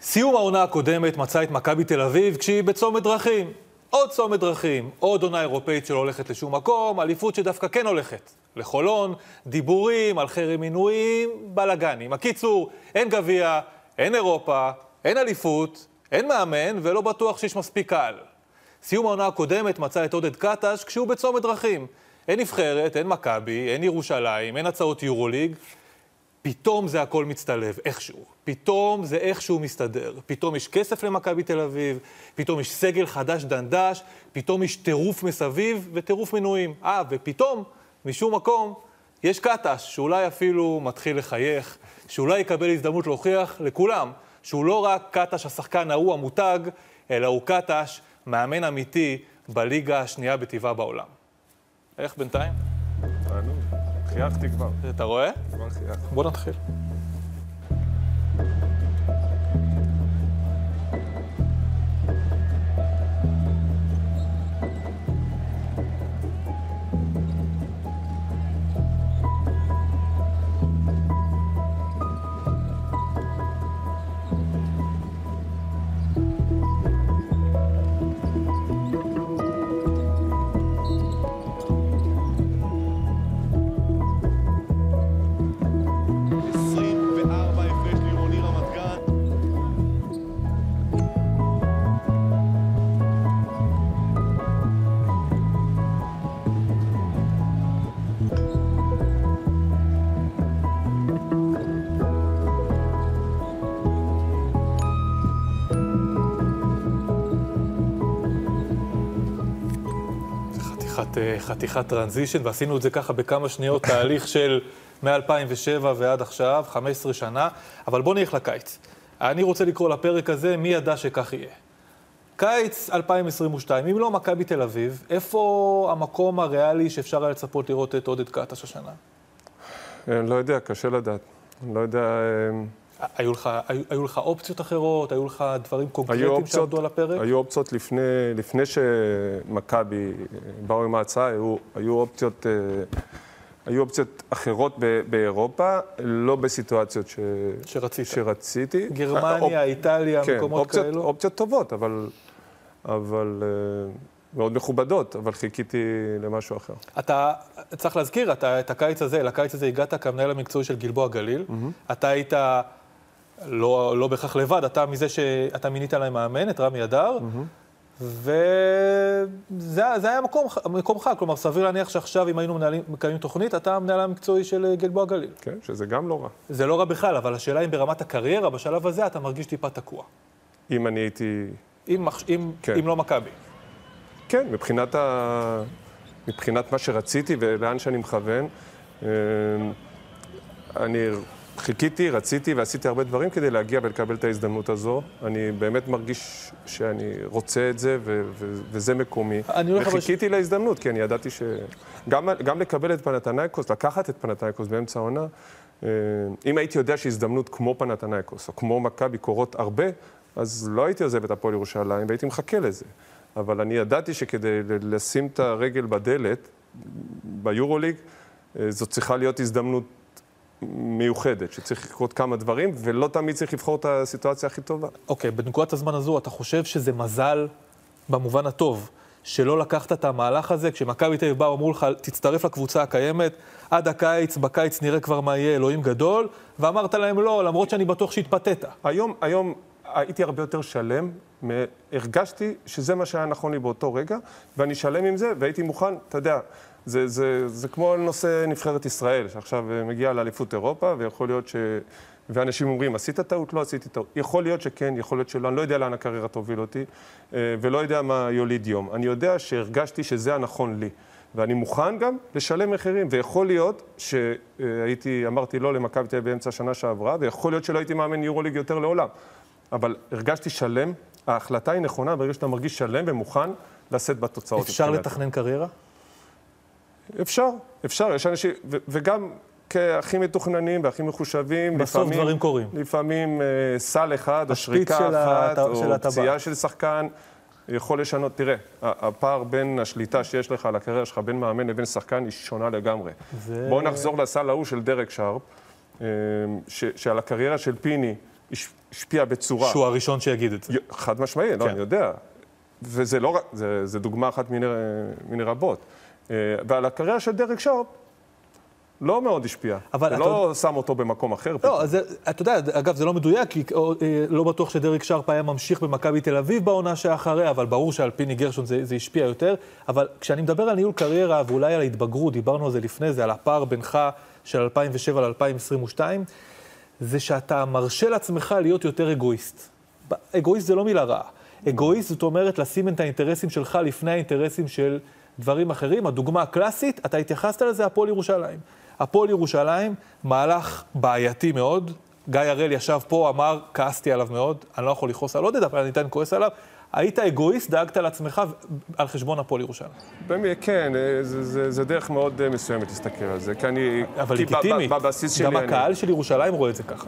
סיום העונה הקודמת מצא את מכבי תל אביב כשהיא בצומת דרכים. עוד צומת דרכים, עוד עונה אירופאית שלא הולכת לשום מקום, אליפות שדווקא כן הולכת. לחולון, דיבורים על חרם מינויים, בלאגנים. הקיצור, אין גביע, אין אירופה, אין אליפות, אין מאמן, ולא בטוח שיש מספיק קהל. סיום העונה הקודמת מצא את עודד קטש כשהוא בצומת דרכים. אין נבחרת, אין מכבי, אין ירושלים, אין הצעות יורוליג. פתאום זה הכל מצטלב, איכשהו. פתאום זה איכשהו מסתדר. פתאום יש כסף למכבי תל אביב, פתאום יש סגל חדש דנדש, פתאום יש טירוף מסביב וטירוף מנויים. אה, ופתאום, משום מקום, יש קטש, שאולי אפילו מתחיל לחייך, שאולי יקבל הזדמנות להוכיח לכולם שהוא לא רק קטש השחקן ההוא המותג, אלא הוא קטש, מאמן אמיתי בליגה השנייה בטבעה בעולם. איך בינתיים? חייכתי כבר. אתה רואה? כבר חייכתי. בוא נתחיל. אה, חתיכת טרנזישן, ועשינו את זה ככה בכמה שניות, תהליך של מ-2007 ועד עכשיו, 15 שנה, אבל בוא נלך לקיץ. אני רוצה לקרוא לפרק הזה, מי ידע שכך יהיה. קיץ 2022, אם לא מכבי תל אביב, איפה המקום הריאלי שאפשר היה לצפות לראות את עודד קטש השנה? אני לא יודע, קשה לדעת. אני לא יודע... אה, היו לך, היו, היו לך אופציות אחרות? היו לך דברים קונקרטיים שעמדו על הפרק? היו אופציות לפני, לפני שמכבי אה, באו עם ההצעה, היו, היו אופציות... אה, היו אופציות אחרות ב- באירופה, לא בסיטואציות ש... שרצית. שרציתי. אה, גרמניה, אופ- איטליה, כן, מקומות אופציות, כאלו? אופציות טובות, אבל, אבל אה, מאוד מכובדות, אבל חיכיתי למשהו אחר. אתה צריך להזכיר, אתה את הקיץ הזה, לקיץ הזה הגעת כמנהל המקצועי של גלבוע גליל. אתה היית לא, לא בהכרח לבד, אתה מזה שאתה מינית להם מאמן, את רמי אדר, וזה זה היה מקום, מקומך, כלומר, סביר להניח שעכשיו, אם היינו מנהלים, מקיימים תוכנית, אתה המנהל המקצועי של אה, גלבוע גליל. כן, שזה גם לא רע. זה לא רע בכלל, אבל השאלה אם ברמת הקריירה, בשלב הזה, אתה מרגיש טיפה תקוע. אם אני הייתי... אם, אם, כן. אם לא מכבי. כן, מבחינת, ה... מבחינת מה שרציתי ולאן שאני מכוון, אה, אני חיכיתי, רציתי ועשיתי הרבה דברים כדי להגיע ולקבל את ההזדמנות הזו. אני באמת מרגיש שאני רוצה את זה ו- ו- וזה מקומי. וחיכיתי להזדמנות, כי אני ידעתי ש... גם, גם לקבל את פנתנייקוס, לקחת את פנתנייקוס באמצע העונה, אה, אם הייתי יודע שהזדמנות כמו פנתנייקוס או כמו מכבי קורות הרבה, אז לא הייתי עוזב את הפועל ירושלים והייתי מחכה לזה. אבל אני ידעתי שכדי לשים את הרגל בדלת ביורוליג, אה, זאת צריכה להיות הזדמנות מיוחדת, שצריך לקרות כמה דברים, ולא תמיד צריך לבחור את הסיטואציה הכי טובה. אוקיי, בנקודת הזמן הזו, אתה חושב שזה מזל במובן הטוב, שלא לקחת את המהלך הזה, כשמכבי תל אביב באו, אמרו לך, תצטרף לקבוצה הקיימת, עד הקיץ, בקיץ נראה כבר מה יהיה, אלוהים גדול, ואמרת להם לא, למרות שאני בטוח שהתפתית. היום, היום הייתי הרבה יותר שלם, הרגשתי שזה מה שהיה נכון לי באותו רגע, ואני שלם עם זה, והייתי מוכן, אתה יודע, זה, זה, זה כמו נושא נבחרת ישראל, שעכשיו אה, מגיעה לאליפות אירופה, ויכול להיות ש... ואנשים אומרים, עשית טעות? לא עשיתי טעות. יכול להיות שכן, יכול להיות שלא, אני לא יודע לאן הקריירה תוביל אותי, אה, ולא יודע מה יוליד יום. אני יודע שהרגשתי שזה הנכון לי. ואני מוכן גם לשלם מחירים, ויכול להיות שהייתי, אמרתי לא למכבי תל אביב באמצע השנה שעברה, ויכול להיות שלא הייתי מאמן יורוליג יותר לעולם. אבל הרגשתי שלם, ההחלטה היא נכונה, ברגע שאתה מרגיש שלם ומוכן לשאת בתוצאות. אפשר. לתכנן קריירה? אפשר, אפשר, יש אנשים, ו- וגם כהכי מתוכננים והכי מחושבים, בסוף לפעמים, דברים קורים. לפעמים אה, סל אחד, או שריקה של אחת, של או. פציעה של שחקן, יכול לשנות. תראה, הפער בין השליטה שיש לך על הקריירה שלך, בין מאמן לבין שחקן, היא שונה לגמרי. זה- בואו נחזור לסל ההוא של דרק שרפ, אה, ש- שעל הקריירה של פיני הש- השפיע בצורה... שהוא הראשון שיגיד את זה. חד משמעי, לא, כן. אני יודע. וזה לא רק, זה, זה דוגמה אחת מיני, מיני רבות. אה, ועל הקריירה של דרק שרפ, לא מאוד השפיע. אבל זה אתה לא שם אותו במקום אחר. לא, אז זה, אתה יודע, אגב, זה לא מדויק, כי אה, לא בטוח שדרק שרפ היה ממשיך במכבי תל אביב בעונה שאחריה, אבל ברור שעל פיני גרשון זה, זה השפיע יותר. אבל כשאני מדבר על ניהול קריירה ואולי על ההתבגרות, דיברנו על זה לפני זה, על הפער בינך של 2007 ל-2022, זה שאתה מרשה לעצמך להיות יותר אגואיסט. אגואיסט זה לא מילה רעה. אגואיסט זאת אומרת לשים את האינטרסים שלך לפני האינטרסים של דברים אחרים. הדוגמה הקלאסית, אתה התייחסת לזה, הפועל ירושלים. הפועל ירושלים, מהלך בעייתי מאוד. גיא הראל ישב פה, אמר, כעסתי עליו מאוד, אני לא יכול לכעוס על עודד, אבל אני עדיין כועס עליו. היית אגואיסט, דאגת לעצמך על חשבון הפועל ירושלים. באמת, כן, אה, זה, זה, זה דרך מאוד אה, מסוימת להסתכל על זה, כי אני... אבל לגיטימי. גם אני... הקהל של ירושלים רואה את זה ככה.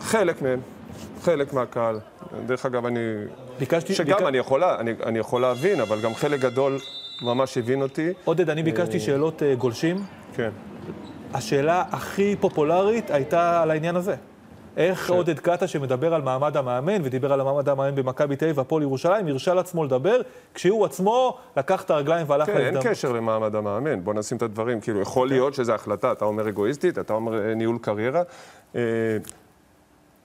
חלק מהם, חלק מהקהל. דרך אגב, אני... ביקשתי... שגם אני, יכול, אני, אני יכול להבין, אבל גם חלק גדול ממש הבין אותי. עודד, אני ביקשתי שאלות אה, גולשים. כן. השאלה הכי פופולרית הייתה על העניין הזה. איך עודד קאטה, שמדבר על מעמד המאמן, ודיבר על מעמד המאמן במכבי תל אביב והפועל ירושלים, הרשה לעצמו לדבר, כשהוא עצמו לקח את הרגליים והלך כן, אין להזדמנות. קשר למעמד המאמן, בוא נשים את הדברים, כאילו, יכול להיות שזו החלטה, אתה אומר אגואיסטית, אתה אומר אה, ניהול קריירה.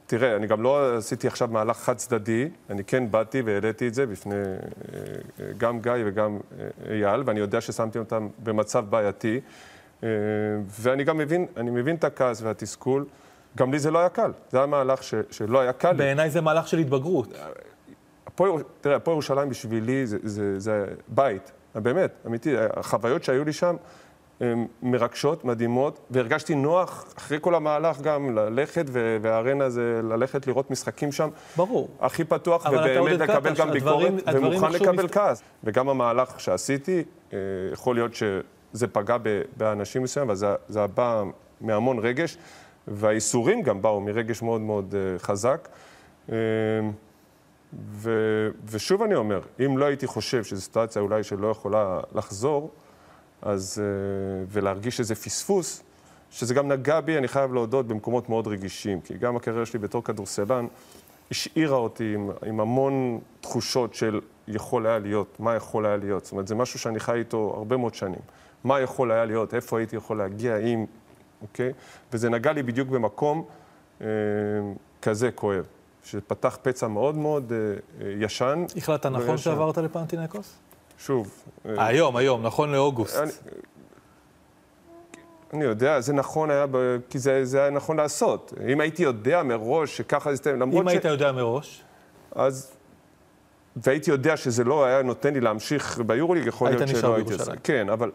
אה, תראה, אני גם לא עשיתי עכשיו מהלך חד צדדי, אני כן באתי והעליתי את זה בפני אה, אה, גם גיא וגם אה, אייל, ואני יודע ששמתי אותם במצב בעייתי, ואני גם מבין, אני מבין את הכעס והתסכול. גם לי זה לא היה קל, זה היה מהלך ש, שלא היה קל. בעיניי זה מהלך של התבגרות. ירוש- תראה, הפועל ירושלים בשבילי זה, זה, זה בית, באמת, אמיתי. החוויות שהיו לי שם מרגשות, מדהימות, והרגשתי נוח אחרי כל המהלך גם ללכת, והארנה זה ללכת לראות משחקים שם. ברור. הכי פתוח, ובאמת לקבל גם ביקורת, ומוכן לקבל כעס. וגם המהלך שעשיתי, אה, יכול להיות שזה פגע באנשים מסוים, אבל זה, בא מהמון רגש, והאיסורים גם באו מרגש מאוד מאוד אה, חזק. ו, ושוב אני אומר, אם לא הייתי חושב שזו סיטואציה אולי שלא יכולה לחזור, אז, אה, ולהרגיש איזה פספוס, שזה גם נגע בי, אני חייב להודות, במקומות מאוד רגישים, כי גם הקריירה שלי בתור כדורסלן השאירה אותי עם, עם המון תחושות של יכול היה להיות, מה יכול היה להיות. זאת אומרת, זה משהו שאני חי איתו הרבה מאוד שנים. מה יכול היה להיות, איפה הייתי יכול להגיע, אם, אוקיי? וזה נגע לי בדיוק במקום אה, כזה כואב, שפתח פצע מאוד מאוד אה, אה, ישן. החלטת נכון. שעברת לפנטינקוס? שוב, אה, היום, היום, נכון לאוגוסט. אני, אני יודע, זה נכון היה, כי זה, זה היה נכון לעשות. אם הייתי יודע מראש שככה זה יסתיים, למרות אם היית יודע מראש, אז... והייתי יודע שזה לא היה נותן לי להמשיך ביורוליג, יכול להיות שלא הייתי עושה. כן, אבל...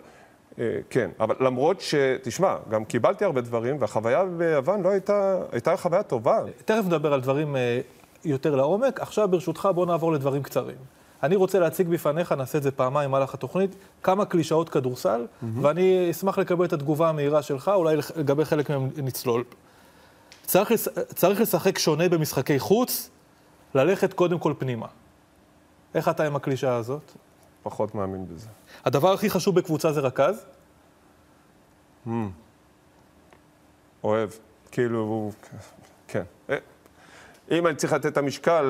אה, כן, אבל למרות ש... תשמע, גם קיבלתי הרבה דברים, והחוויה ביוון לא הייתה... הייתה חוויה טובה. תכף נדבר על דברים אה, יותר לעומק. עכשיו, ברשותך, בוא נעבור לדברים קצרים. אני רוצה להציג בפניך, נעשה את זה פעמיים במהלך התוכנית, כמה קלישאות כדורסל, ואני אשמח לקבל את התגובה המהירה שלך, אולי לגבי חלק מהם נצלול. צריך. צריך לשחק שונה במשחקי חוץ, ללכת קודם כל פנימה. איך אתה עם הקלישאה הזאת? פחות מאמין בזה. הדבר הכי חשוב בקבוצה זה רכז? אוהב. כאילו, כן. אם אני צריך לתת את המשקל,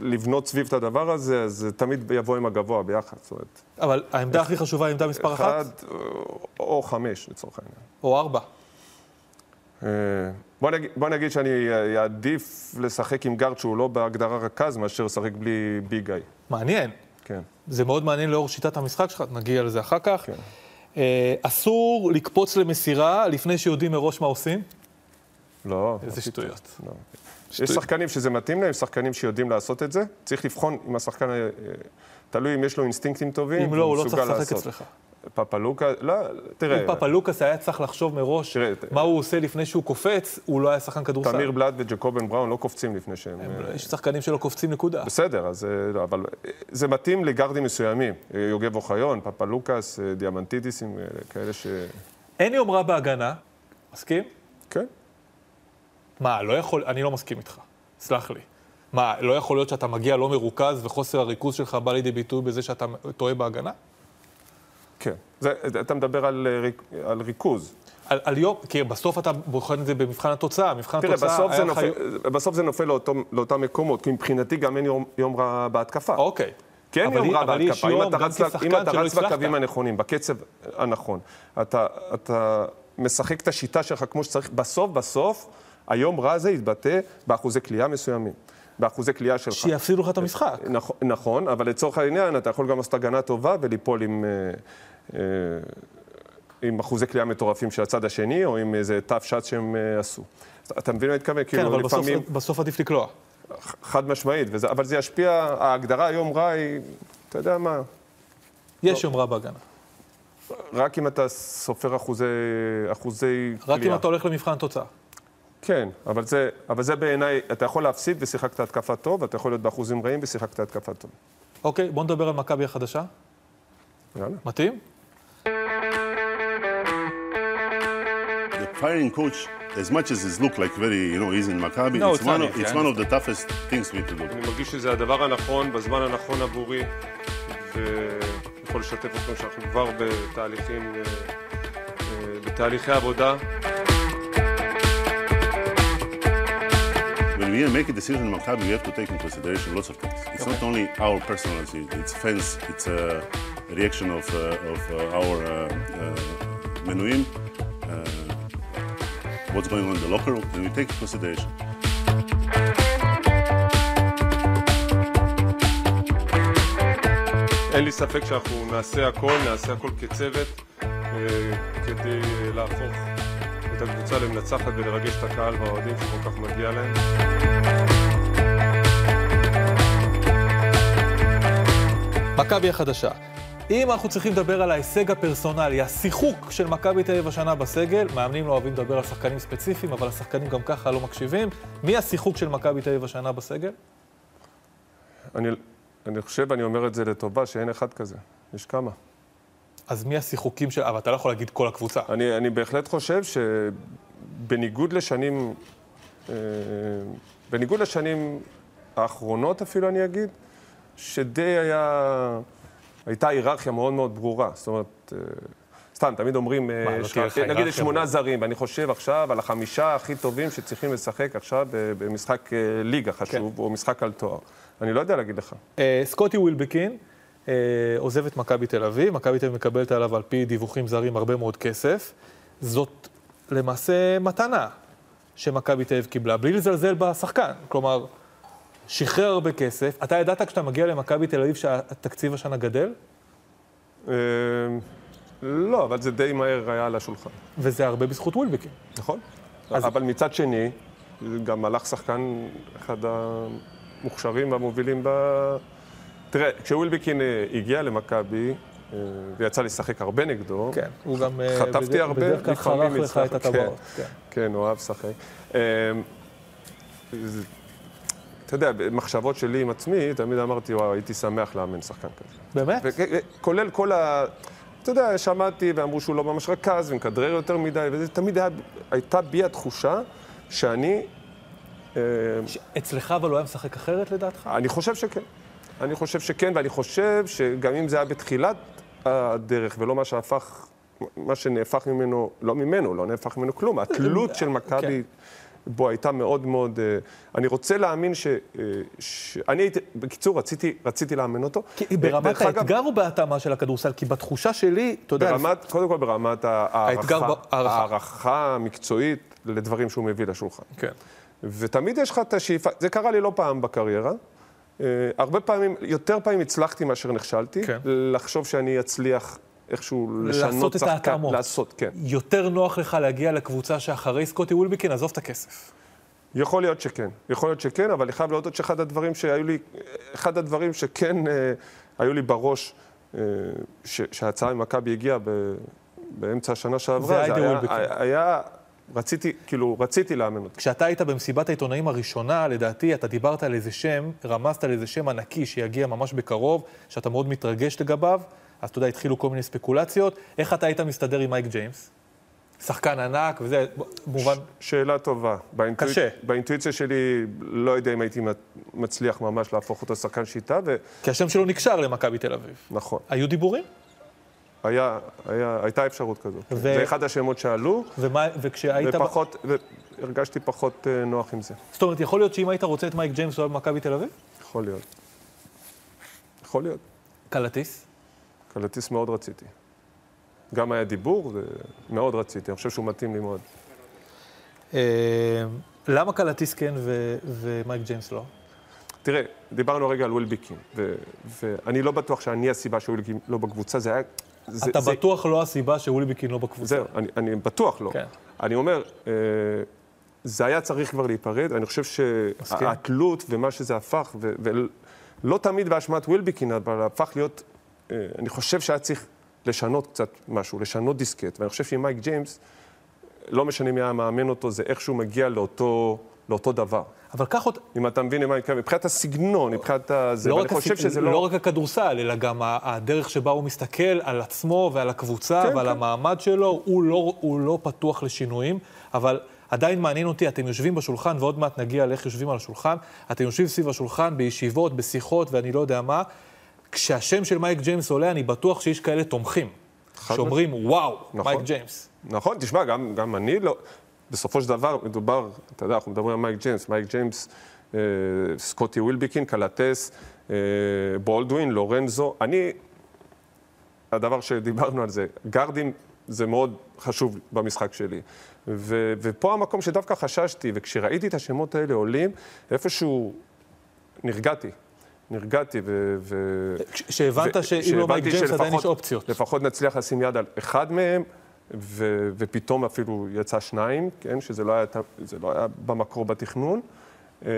לבנות סביב את הדבר הזה, אז זה תמיד יבוא עם הגבוה ביחד. זאת אומרת, אבל העמדה הכי חשובה היא עמדה מספר אחת? אחד או- חמש, לצורך העניין. או ארבע? אה, בוא נגיד, בוא נגיד שאני אעדיף לשחק עם גארד שהוא לא בהגדרה רכז, מאשר לשחק בלי ביג גיא. מעניין. כן. זה מאוד מעניין לאור שיטת המשחק שלך, נגיע לזה אחר כך. כן. אה, אסור לקפוץ למסירה לפני שיודעים מראש מה עושים? לא. איזה שטויות. לא. יש שחקנים שזה מתאים להם, שחקנים שיודעים לעשות את זה. צריך לבחון אם השחקן, אה, תלוי אם יש לו אינסטינקטים טובים. אם לא, הוא לא צריך לשחק. אצלך. פפלוקה, לא, תראה, אם פאפה לוקאס היה צריך לחשוב מראש תראה, מה הוא עושה לפני שהוא קופץ, הוא לא היה שחקן כדורסל. תמיר בלאט וג'קובן בראון לא קופצים לפני שהם... אה, יש שחקנים שלא קופצים נקודה. בסדר, אז, אה, לא, אבל אה, זה מתאים לגארדים מסוימים. אה, יוגב אוחיון, פפלוקס, אה, דיאמנטידיסים, אה, כאלה ש... אין יומרה בהגנה, מסכים? כן. מה, לא יכול, אני לא מסכים איתך, סלח לי. מה, לא יכול להיות שאתה מגיע לא מרוכז וחוסר הריכוז שלך בא לידי ביטוי בזה שאתה טועה בהגנה? כן. זה, אתה מדבר על, אה, ריק- על ריכוז. על, על יום, כי בסוף אתה בוחן את זה במבחן התוצאה, מבחן תראה, התוצאה בסוף זה, היה לך... נופל, בסוף זה נופל לאותו, לאותם מקומות, כי מבחינתי גם אין יום, יום רע בהתקפה. אוקיי. כן אבל יום רע בהתקפה, אם אתה רץ, אם אתה רץ. בקווים הנכונים, בקצב הנכון, אתה, אתה משחק את השיטה שלך כמו שצריך, בסוף בסוף היום רע הזה יתבטא באחוזי כליאה מסוימים, באחוזי כליאה שלך. שיפסידו לך את המשחק. נכון, נכון, אבל לצורך העניין אתה יכול גם לעשות הגנה טובה וליפול עם, אה, אה, עם אחוזי כליאה מטורפים של הצד השני, או עם איזה תו שץ שהם אה, עשו. אתה מבין מה אני מתכוון? כן, כאילו, אבל בסוף, לפעמים, בסוף עדיף לקלוע. חד משמעית, וזה, אבל זה ישפיע, ההגדרה היום רע היא, אתה יודע מה, יש יום רע בהגנה. רק אם אתה סופר אחוזי, אחוזי רק אם אתה הולך למבחן תוצאה. כן, אבל זה, אבל זה בעיניי, אתה יכול להפסיד ושיחקת התקפה טוב, אתה יכול להיות באחוזים רעים ושיחקת התקפה טוב. אוקיי, בוא נדבר על מכבי החדשה. יאללה. מתאים? The firing coach, as much as it look like very, you know, easy in Maccabi, No, it's, it's one, of, it's one of the toughest things we to do. אני מרגיש שזה הדבר הנכון, בזמן הנכון עבורי, ויכול לשתף אתכם שאנחנו כבר בתהליכים, אה, אה, בתהליכי עבודה. When we make a decision in Maccabi, we have to take into consideration lots of things. It's not only our personality, it's fans, it's a reaction of, uh, of uh, our uh, uh, menuim, uh, what's going on in the locker room, and we take into consideration. אין לי ספק שאנחנו נעשה הכל, נעשה הכל כצוות, אה, כדי אה, להפוך את הקבוצה למנצחת ולרגש את הקהל והאוהדים שכל כך מגיע להם. מכבי החדשה. אם אנחנו צריכים לדבר על ההישג הפרסונלי, השיחוק של מכבי תל אביב השנה בסגל, מאמנים לא אוהבים לדבר על שחקנים ספציפיים, אבל השחקנים גם ככה לא מקשיבים. מי השיחוק של מכבי תל אביב השנה בסגל? אני, אני חושב, אני אומר את זה לטובה, שאין אחד כזה. יש כמה. אז מי השיחוקים של... אבל אתה לא יכול להגיד כל הקבוצה. אני, אני בהחלט חושב שבניגוד לשנים, אה, בניגוד לשנים האחרונות אפילו אני אגיד, שדי היה, הייתה היררכיה מאוד מאוד ברורה. זאת אומרת, אה, סתם, תמיד אומרים, אה, מה, לא תהיה לך- לך נגיד יש שמונה? זרים, ואני חושב עכשיו על החמישה הכי טובים שצריכים לשחק עכשיו ב- במשחק אה, ליגה חשוב, כן. או משחק על תואר. אני לא יודע להגיד לך. אה, סקוטי ווילבקין אה, עוזב את מכבי תל אביב, מכבי תל אביב מקבלת עליו על פי דיווחים זרים הרבה מאוד כסף. זאת למעשה מתנה שמכבי תל אביב קיבלה, בלי לזלזל בשחקן. כלומר, שחרר הרבה כסף. אתה ידעת כשאתה מגיע למכבי תל אביב שהתקציב השנה גדל? אה, לא, אבל זה די מהר היה על השולחן. וזה הרבה בזכות ווילבקין. נכון. אז- אבל מצד שני, גם הלך שחקן, אחד המוכשרים והמובילים ב... תראה, כשווילבקין אה, הגיע למכבי, אה, ויצא לשחק הרבה נגדו, כן, הוא גם... אה, חטפתי בדרך- הרבה, בדרך כלל חרך לך את הטבעות. כן. כן, הוא אוהב לשחק. אה, זה- אתה יודע, במחשבות שלי עם עצמי, תמיד אמרתי, וואו, הייתי שמח לאמן שחקן כזה. באמת? וכולל כל ה... אתה יודע, שמעתי ואמרו שהוא לא ממש רכז ומכדרר יותר מדי, וזה תמיד היה, הייתה בי התחושה שאני... אצלך אבל הוא היה משחק אחרת לדעתך? אני חושב שכן. אני חושב שכן, ואני חושב שגם אם זה היה בתחילת הדרך ולא מה שהפך, מה שנהפך ממנו, לא ממנו, לא נהפך ממנו כלום, התלות של מכבי בו הייתה מאוד מאוד... אה, אני רוצה להאמין ש... אה, ש- אני הייתי, בקיצור, רציתי, רציתי לאמן אותו. כי ברמת אגב, האתגר או בהתאמה של הכדורסל? כי בתחושה שלי, אתה יודע, ברמת, קודם כל ברמת ההערכה. ההערכה המקצועית לדברים שהוא מביא לשולחן. כן. ותמיד יש לך את השאיפה, זה קרה לי לא פעם בקריירה. אה, הרבה פעמים, יותר פעמים הצלחתי מאשר נכשלתי. כן. לחשוב שאני אצליח איכשהו לשנות לעשות את ההתאמות. לעשות, כן. יותר נוח לך להגיע לקבוצה שאחרי סקוטי ווילבקין, עזוב את הכסף. יכול להיות שכן, יכול להיות שכן, אבל אני חייב להודות שאחד הדברים שהיו לי, אחד הדברים שכן אה, היו לי בראש, אה, ש, שההצעה ממכבי הגיעה באמצע השנה שעברה, זה היידה היה. היה, היה, רציתי, כאילו, רציתי לאמן אותו. כשאתה היית במסיבת העיתונאים הראשונה, לדעתי, אתה דיברת על איזה שם, רמזת על איזה שם ענקי שיגיע ממש בקרוב, שאתה מאוד מתרגש לגביו, אז אתה יודע, התחילו כל מיני ספקולציות. איך אתה היית מסתדר עם מייק ג'יימס? שחקן ענק, וזה, מובן... שאלה טובה. באינטואיצ... קשה. באינטואיציה שלי, לא יודע אם הייתי מצליח ממש להפוך אותו לשחקן שיטה, כי השם שלו נקשר למכבי תל אביב. ונכון. היו דיבורים? היה, היה, הייתה אפשרות כזאת. ו- זה אחד השמות שעלו, ומה, וכשהיית... ב- ופחות, והרגשתי פחות אה, נוח עם זה. זאת אומרת, יכול להיות שאם היית רוצה את מייק ג'יימס, הוא היה במכבי תל אביב? יכול להיות. יכול להיות. קלטיס? קלטיס מאוד רציתי. גם היה דיבור, ומאוד רציתי. אני חושב שהוא מתאים לי מאוד. אה, למה קלטיס כן ומייק ג'יימס לא? תראה, דיברנו הרגע על ווילביקין, ו- ואני לא בטוח שאני הסיבה שווילביקין לא בקבוצה, זה היה... זה, אתה זה, בטוח לא הסיבה שווילביקין לא בקבוצה. זהו, אני, אני בטוח לא. כן. אני אומר, אה, זה היה צריך כבר להיפרד, אני חושב. שהתלות ומה שזה הפך, ו- ולא תמיד באשמת ווילביקין, אבל הפך להיות, אה, אני חושב שהיה צריך לשנות קצת משהו, לשנות דיסקט, ואני חושב שעם מייק ג'יימס, לא משנה מי היה מאמן אותו, זה איכשהו מגיע לאותו, לאותו דבר. אבל קח אותה... אם אתה מבין למה אני מתכוון, מבחינת הסגנון, מבחינת ה... לא ואני רק, חושב. שזה לא... לא... רק הכדורסל, אלא גם הדרך שבה הוא מסתכל על עצמו ועל הקבוצה כן, ועל כן. המעמד שלו, הוא לא, הוא לא פתוח לשינויים, אבל עדיין מעניין אותי, אתם יושבים בשולחן, ועוד מעט נגיע לאיך יושבים על השולחן, אתם יושבים סביב השולחן בישיבות, בשיחות ואני לא יודע מה, כשהשם של מייק ג'יימס עולה, אני בטוח שיש כאלה תומכים, שאומרים, וואו, נכון. מייק ג'יימס. נכון, תשמע, גם, גם אני לא... בסופו של דבר מדובר, אתה יודע, אנחנו מדברים על מייק ג'יימס, מייק ג'יימס, אה, סקוטי ווילביקין, קלטס, אה, בולדווין, לורנזו. אני, הדבר שדיברנו על זה, גארדים זה מאוד חשוב במשחק שלי. ו, ופה המקום שדווקא חששתי, וכשראיתי את השמות האלה עולים, איפשהו נרגעתי. נרגעתי, ו... ו... כש- שהבנת ו- שאם לא מייק ג'יימס עדיין יש אופציות. לפחות נצליח לשים יד על אחד מהם, ו- ופתאום אפילו יצא שניים, כן? שזה לא היה, לא היה במקור בתכנון. אה,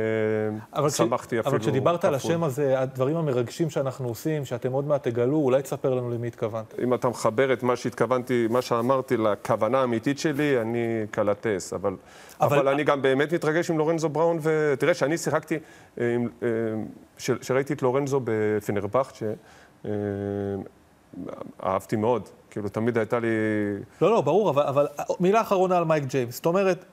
אבל, שמחתי אפילו אבל כשדיברת על. השם הזה, הדברים המרגשים שאנחנו עושים, שאתם עוד מעט תגלו, אולי תספר לנו למי התכוונת. אם אתה מחבר את מה שהתכוונתי, מה שאמרתי לכוונה האמיתית שלי, אני קלטס, אבל, אבל- אבל... אני גם באמת מתרגש עם לורנזו בראון, ותראה, שאני שיחקתי, אה, עם, אה, ש- שראיתי את לורנזו בפנרבכט, אהבתי מאוד, כאילו תמיד הייתה לי... לא, לא, ברור, אבל, אבל מילה אחרונה על מייק ג'יימס. זאת אומרת,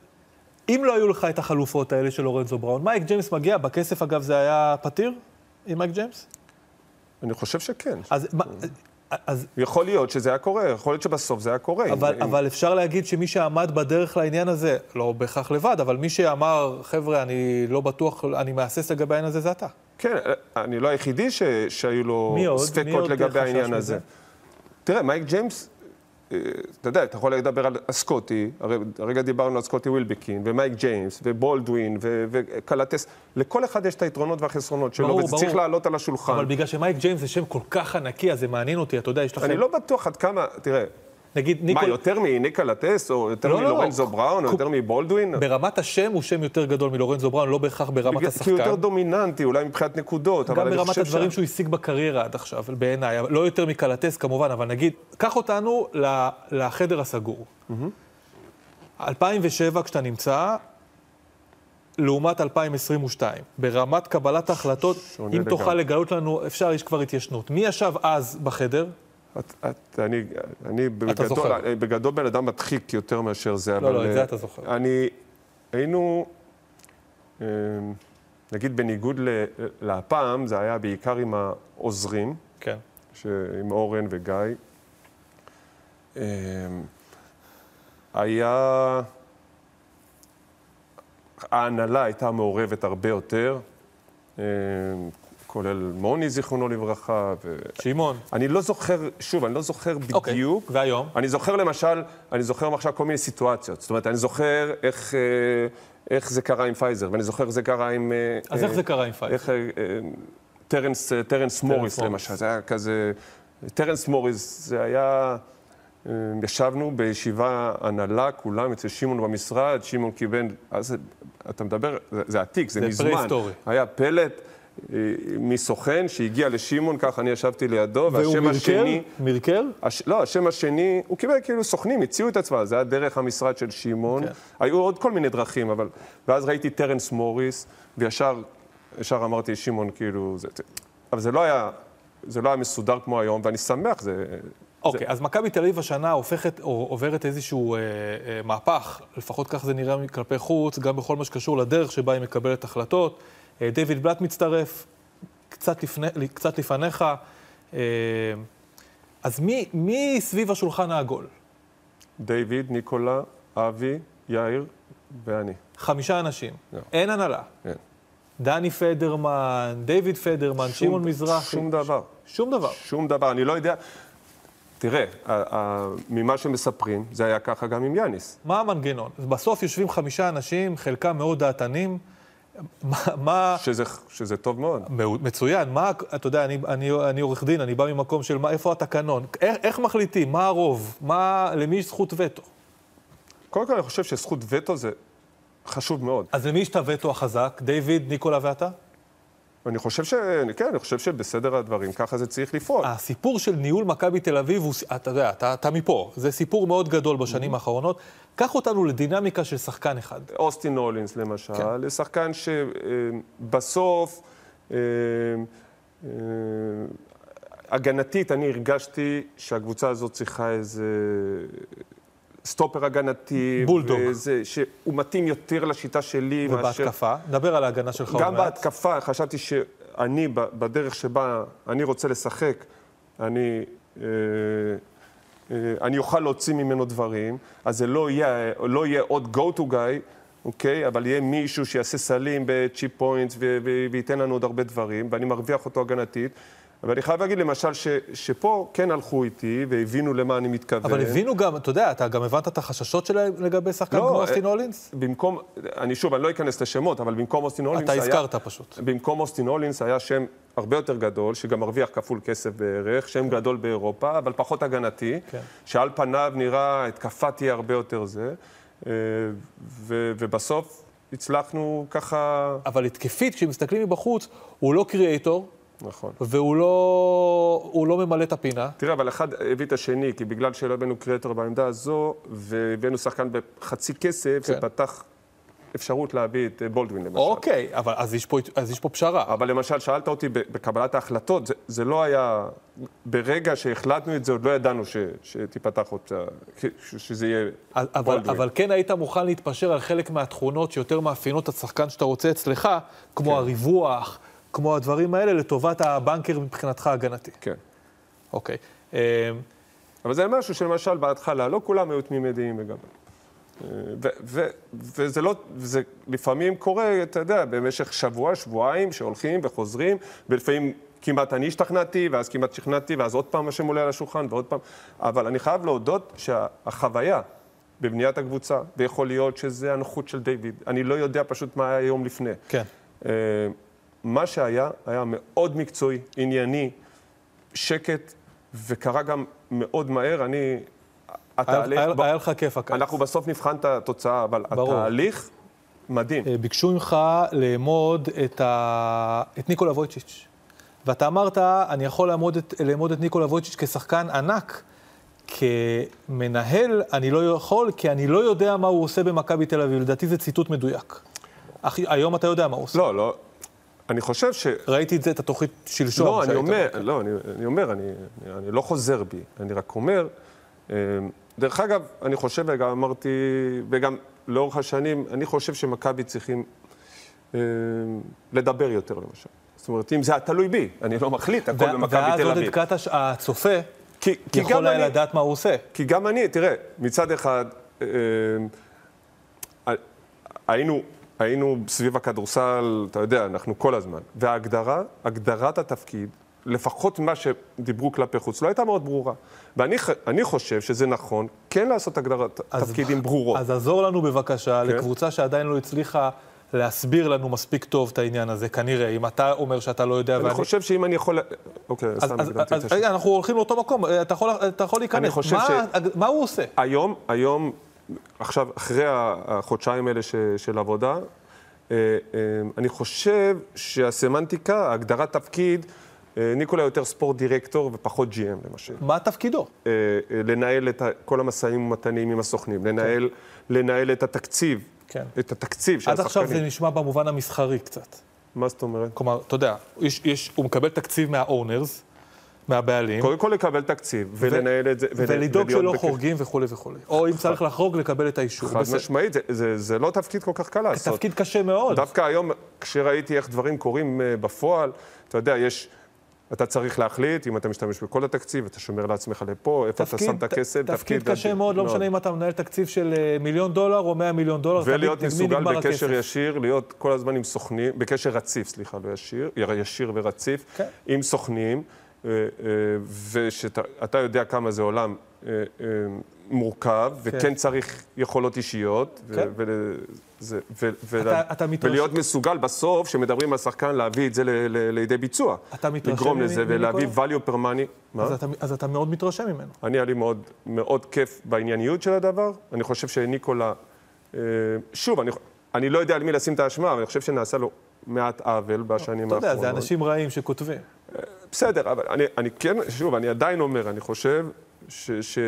אם לא היו לך את החלופות האלה של לורנזו בראון, מייק ג'יימס מגיע, בכסף אגב זה היה פתיר עם מייק ג'יימס? אני חושב שכן. אז, מה- אז יכול להיות שזה היה קורה, יכול להיות שבסוף זה היה קורה. אבל, אם- אבל אפשר להגיד שמי שעמד בדרך לעניין הזה, לא בהכרח לבד, אבל מי שאמר, חבר'ה, אני לא בטוח, אני מהסס לגבי העניין הזה, זה אתה. כן, אני לא היחידי ש... שהיו לו ספקות לגבי העניין? הזה. תראה, מייק ג'יימס, אה, אתה יודע, אתה יכול לדבר על סקוטי, הרי- הרגע דיברנו על סקוטי ווילבקין, ומייק ג'יימס, ובולדווין, וקלטס, לכל אחד יש את היתרונות והחסרונות שלו, ברור, וזה ברור. צריך לעלות על השולחן. אבל בגלל שמייק ג'יימס זה שם כל כך ענקי, אז זה מעניין אותי, אתה יודע, יש לכם... אני לא בטוח עד כמה, תראה, נגיד, מה, ניקול... יותר מניק קלטס, או יותר לא, לא. מלורנזו בראון, או יותר מבולדווין? ברמת השם הוא שם יותר גדול מלורנזו בראון, לא בהכרח ברמת בגלל- השחקן. כי הוא יותר דומיננטי, אולי מבחינת נקודות, אבל גם אני ברמת חושב הדברים שה- שהוא השיג בקריירה עד עכשיו, בעיניי, לא יותר מקלטס כמובן, אבל נגיד, קח אותנו ל- לחדר הסגור. 2007 כשאתה נמצא, לעומת 2022, ברמת קבלת ההחלטות, אם תוכל לגמרי. לגלות לנו, אפשר, יש כבר התיישנות. מי ישב אז בחדר? את, את, אני, אני זוכר. בגדול, בגדול בן אדם מדחיק יותר מאשר זה, אבל... לא, את זה אה, אתה זוכר. אני, היינו, אה, נגיד בניגוד ל- להפעם, זה היה בעיקר עם העוזרים, כן. ש- עם אורן וגיא. אה, היה... ההנהלה הייתה מעורבת הרבה יותר, אה, כולל מוני, זיכרונו לברכה, ו... שמעון. אני לא זוכר, שוב, אני לא זוכר אוקיי. בדיוק. והיום? אני זוכר למשל, אני זוכר עכשיו כל מיני סיטואציות. זאת אומרת, אני זוכר איך, אה, איך זה קרה עם פייזר, ואני זוכר איך זה קרה עם... אה, אז איך אה, זה קרה עם פייזר? איך, אה, טרנס, אה, טרנס מוריס מוריס. למשל, זה היה כזה... טרנס מוריס, זה היה... אה, ישבנו בישיבה הנהלה, כולם אצל שמעון במשרד, שמעון קיבל, אז אתה מדבר, זה, זה עתיק, זה, זה מזמן. פרה-היסטורי. היה פלט מסוכן שהגיע לשמעון, ככה אני ישבתי לידו, והוא והשם מרקר? השני... מרקר? הש... לא, השם השני, הוא קיבל כאילו סוכנים, הציעו את עצמם, זה היה דרך המשרד של שמעון. כן. היו עוד כל מיני דרכים, אבל... ואז ראיתי טרנס מוריס, וישר ישר אמרתי, שמעון, כאילו... זה... אבל זה לא היה... זה לא היה מסודר כמו היום, ואני שמח, זה... אוקיי, אז מכבי תל אביב השנה הופכת, או עוברת איזשהו אה, אה, מהפך, לפחות כך זה נראה כלפי חוץ, גם בכל מה שקשור לדרך שבה היא מקבלת החלטות. אה, דיוויד בלאט מצטרף, קצת, לפני, קצת לפניך. אה, אז מי, מי סביב השולחן העגול? דיוויד, ניקולה, אבי, יאיר ואני. חמישה אנשים. לא. אין הנהלה. כן. דני פדרמן, דיוויד פדרמן, שמעון מזרחי. שום דבר. שום דבר. שום דבר. אני לא יודע... תראה, ממה שמספרים, זה היה ככה גם עם יאניס. מה המנגנון? בסוף יושבים חמישה אנשים, חלקם מאוד דעתנים. מה. שזה, שזה טוב מאוד. מצוין, מה, אתה יודע, אני, אני, אני עורך דין, אני בא ממקום של מה, איפה התקנון, איך, איך מחליטים, מה הרוב, מה, למי יש זכות וטו. קודם כל, אני חושב שזכות וטו זה חשוב מאוד. אז למי יש את הווטו החזק? דיוויד, ניקולה ואתה? אני חושב ש... כן, אני חושב שבסדר הדברים, ככה זה צריך לפעול. הסיפור של ניהול מכבי תל אביב, הוא, אתה יודע, אתה, אתה מפה, זה סיפור מאוד גדול בשנים האחרונות. קח אותנו לדינמיקה של שחקן אחד. אוסטין הולינס למשל, כן. לשחקן שבסוף, אה, אה, הגנתית, אני הרגשתי שהקבוצה הזאת צריכה איזה סטופר הגנתי. בולדוג. וזה, שהוא מתאים יותר לשיטה שלי ובהתקפה, דבר על ההגנה שלך עוד גם מעט. בהתקפה, חשבתי שאני, בדרך שבה אני רוצה לשחק, אני, אה, אה, אני אוכל להוציא ממנו דברים, אז זה לא יהיה, לא יהיה עוד go to guy, אוקיי? אבל יהיה מישהו שיעשה סלים ב cheap points ו- וייתן לנו עוד הרבה דברים, ואני מרוויח אותו הגנתית. אבל אני חייב להגיד למשל ש, שפה כן הלכו איתי והבינו למה אני מתכוון. אבל הבינו גם, אתה יודע, אתה גם הבנת את החששות שלהם לגבי שחקן לא, כמו אה, אוסטין הולינס? במקום, אני שוב, אני לא אכנס לשמות, אבל במקום אוסטין הולינס אתה היה... הזכרת פשוט. במקום אוסטין הולינס היה שם הרבה יותר גדול, שגם מרוויח כפול כסף בערך, שם גדול באירופה, אבל פחות הגנתי, כן. שעל פניו נראה, התקפה תהיה הרבה יותר זה, אה, ו- ובסוף הצלחנו ככה, אבל התקפית, כשמסתכלים מבחוץ, הוא לא קריאייטור, נכון. והוא לא, לא ממלא את הפינה. תראה, אבל אחד הביא את השני, כי בגלל שלא הבאנו קריאטור בעמדה הזו, והבאנו שחקן בחצי כסף, כן. זה פתח אפשרות להביא את אה, בולדווין למשל. אוקיי, אבל אז יש פה, אז יש פה פשרה. אבל למשל, שאלת אותי בקבלת ההחלטות, זה, זה לא היה... ברגע שהחלטנו את זה, עוד לא ידענו ש, שתיפתח אופציה, ש- שזה יהיה אבל, בולדווין. אבל כן היית מוכן להתפשר על חלק מהתכונות שיותר מאפיינות את השחקן שאתה רוצה אצלך, כמו כן. הריווח, כמו הדברים האלה, לטובת הבנקר מבחינתך הגנתי. כן. אוקיי. אה, אבל זה משהו שלמשל בהתחלה, לא כולם היו תמימי דעים לגמרי. אה, וזה לא, זה לפעמים קורה, אתה יודע, במשך שבוע, שבועיים, שהולכים וחוזרים, ולפעמים כמעט אני השתכנעתי, ואז כמעט שכנעתי, ואז עוד פעם השם עולה על השולחן, ועוד פעם. אבל אני חייב להודות שהחוויה בבניית הקבוצה, ויכול להיות שזה הנוחות של דיוויד, אני לא יודע פשוט מה היה יום לפני. כן. מה שהיה, היה מאוד מקצועי, ענייני, שקט, וקרה גם מאוד מהר. אני... התהליך... היה, ב- היה לך כיף הקיץ. אנחנו בסוף נבחן את התוצאה, אבל ברור. התהליך מדהים. אה, ביקשו ממך לאמוד את, ה... את ניקולה וויצ'יץ'. ואתה אמרת, אני יכול לאמוד את, לאמוד את ניקולה וויצ'יץ' כשחקן ענק. כמנהל, אני לא יכול, כי אני לא יודע מה הוא עושה במכבי תל אביב. לדעתי זה ציטוט מדויק. אך, היום אתה יודע מה הוא עושה. לא, לא. אני חושב ש... ראיתי את זה, את התוכנית שלשום. לא, אני אומר. לא, אני, אני אומר, אני, אני לא חוזר בי, אני רק אומר, אה, דרך אגב, אני חושב, וגם אמרתי, וגם לאורך השנים, אני חושב שמכבי צריכים אה, לדבר יותר, למשל. זאת אומרת, אם זה היה תלוי בי, אני לא מחליט, הכל במכבי ואז תל עודד אביב. קטש, הצופה, כי, כי יכול היה אני, לדעת מה הוא עושה. כי גם אני, תראה, מצד אחד, אה, היינו, היינו סביב הכדורסל, אתה יודע, אנחנו כל הזמן. וההגדרה, הגדרת התפקיד, לפחות מה שדיברו כלפי חוץ, לא הייתה מאוד ברורה. ואני חושב שזה נכון כן לעשות הגדרת אז- תפקידים ברורות. אז עזור לנו בבקשה כן. לקבוצה שעדיין לא הצליחה להסביר לנו מספיק טוב את העניין הזה, כנראה. אם אתה אומר שאתה לא יודע אני ואני... חושב שאם אני יכול... אוקיי, אז, סתם אז, הקדמתי את השאלה. אנחנו הולכים לאותו מקום, אתה יכול, אתה יכול להיכנס. אני חושב מה, ש- מה הוא עושה? היום, היום, עכשיו, אחרי החודשיים האלה ש, של עבודה, אה, אה, אני חושב שהסמנטיקה, הגדרת תפקיד, אה, ניקולה יותר ספורט דירקטור ופחות GM למשל. מה תפקידו? לנהל את כל המשאים ומתנים עם הסוכנים, לנהל, לנהל את התקציב, כן. את התקציב של עד עכשיו זה השחקנים. נשמע במובן המסחרי קצת. מה זאת אומרת? כלומר, אתה יודע, יש, יש, הוא מקבל תקציב מהאונרס, מהבעלים, קודם כל לקבל תקציב ולנהל את זה. ול- ולדאוג שלא. חורגים וכולי וכולי. או אם צריך לחרוג, לקבל את האישור. חד. משמעית, זה, זה, זה לא תפקיד כל כך קל לעשות. תפקיד קשה מאוד. דווקא היום, כשראיתי איך דברים קורים אה, בפועל, אתה יודע, יש אתה צריך להחליט אם אתה משתמש בכל התקציב, אתה שומר לעצמך לפה, איפה אתה שם את הכסף. תפקיד קשה מאוד, לא משנה אם אתה מנהל תקציב של אה, מיליון דולר או 100 מיליון דולר, ולהיות מסוגל בקשר הכסף. ישיר, להיות כל הזמן עם סוכנים, בקשר רציף, סליחה, לא ישיר, ישיר ורציף, כן. עם סוכנים, ושאתה יודע כמה זה עולם אה, אה, מורכב, וכן צריך יכולות אישיות, כן. ולהיות מסוגל בסוף, כשמדברים על שחקן, להביא את זה לידי ביצוע. אתה מתרשם לגרום מ- לזה ולהביא value per money. אז אתה, מאוד מתרשם ממנו. אני, היה לי מאוד, כיף בענייניות של הדבר. אני חושב שניקולה, אה, שוב, אני, לא יודע על מי לשים את האשמה, אבל אני חושב שנעשה לו מעט עוול בשנים אתה יודע, האחרונות. זה אנשים רעים שכותבים. בסדר, אבל אני, אני כן, שוב, אני עדיין אומר, אני חושב ש... ש...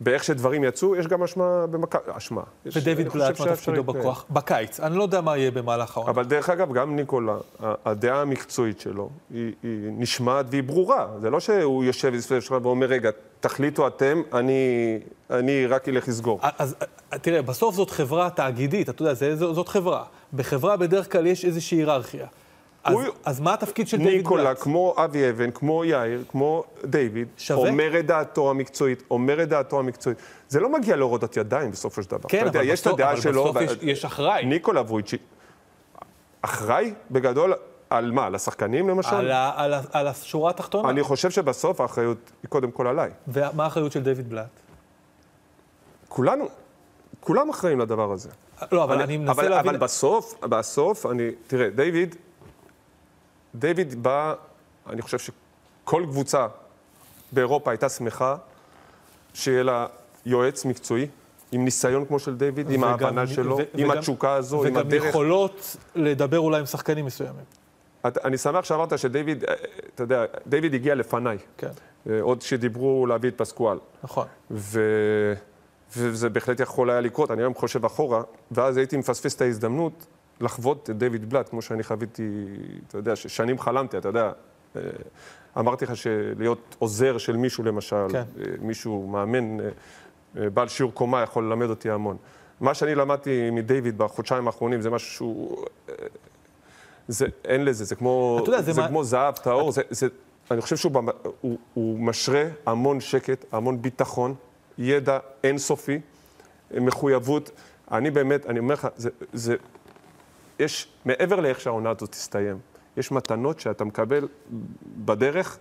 באיך שדברים יצאו, יש גם אשמה במכבי, אשמה. ודייוויד בלאט, מה תפקידו. בכוח? בקיץ. אני לא יודע מה יהיה במהלך העונה. אבל דרך אגב, גם ניקולה, הדעה המקצועית שלו, היא, היא נשמעת והיא ברורה. זה לא שהוא יושב סביב שלך ואומר, רגע, תחליטו אתם, אני, אני רק אלך לסגור. אז אה, תראה, בסוף זאת חברה תאגידית, אתה יודע, זה, זאת חברה. בחברה בדרך כלל יש איזושהי היררכיה. אז, הוא- אז מה התפקיד של דיוויד ניקולה, בלאט? כמו אבי אבן, כמו יאיר, כמו דיוויד, שווה? אומר את דעתו המקצועית, אומר את דעתו המקצועית. זה לא מגיע להורדת ידיים בסופו של דבר. כן, יודע, אבל יש את בסוף, אבל שלו. בסוף יש, יש אחראי. ניקולה וויצ'י, אחראי בגדול על מה? על השחקנים למשל? על, ה, על, ה, על השורה התחתונה. אני חושב שבסוף האחריות היא קודם כל עליי. ומה האחריות של דיוויד בלאט? כולנו, כולם אחראים לדבר הזה. לא, אבל אני מנסה אבל, להבין... אבל בסוף, בסוף, אני, תראה, דיוויד, דיוויד בא, אני חושב שכל קבוצה באירופה הייתה שמחה שיהיה לה יועץ מקצועי, עם ניסיון כמו של דיוויד, עם וגם- ההבנה שלו, ו- עם וגם- התשוקה הזו, עם וגם הדרך. יכולות לדבר אולי עם שחקנים מסוימים. את- אני שמח שאמרת שדיוויד, אה, אתה יודע, דיוויד הגיע לפניי, כן, אה, עוד שדיברו להביא את פסקואל. נכון. ו... וזה בהחלט יכול היה לקרות, אני היום חושב אחורה, ואז הייתי מפספס את ההזדמנות לחוות את דיוויד בלאט, כמו שאני חוויתי, אתה יודע, ששנים חלמתי, אתה יודע. אה, אמרתי לך שלהיות עוזר של מישהו למשל, כן. אה, מישהו מאמן, אה, בעל שיעור קומה יכול ללמד אותי המון. מה שאני למדתי מדיוויד בחודשיים האחרונים זה משהו שהוא... זה, אין לזה, זה כמו, יודע, זה זה מה- כמו זהב טהור, זה, זה, אני חושב שהוא במ- הוא, הוא משרה המון שקט, המון ביטחון, ידע אינסופי, מחויבות. אני באמת, אני אומר לך, זה, זה, יש, מעבר לאיך שהעונה הזאת תסתיים, יש מתנות שאתה מקבל בדרך,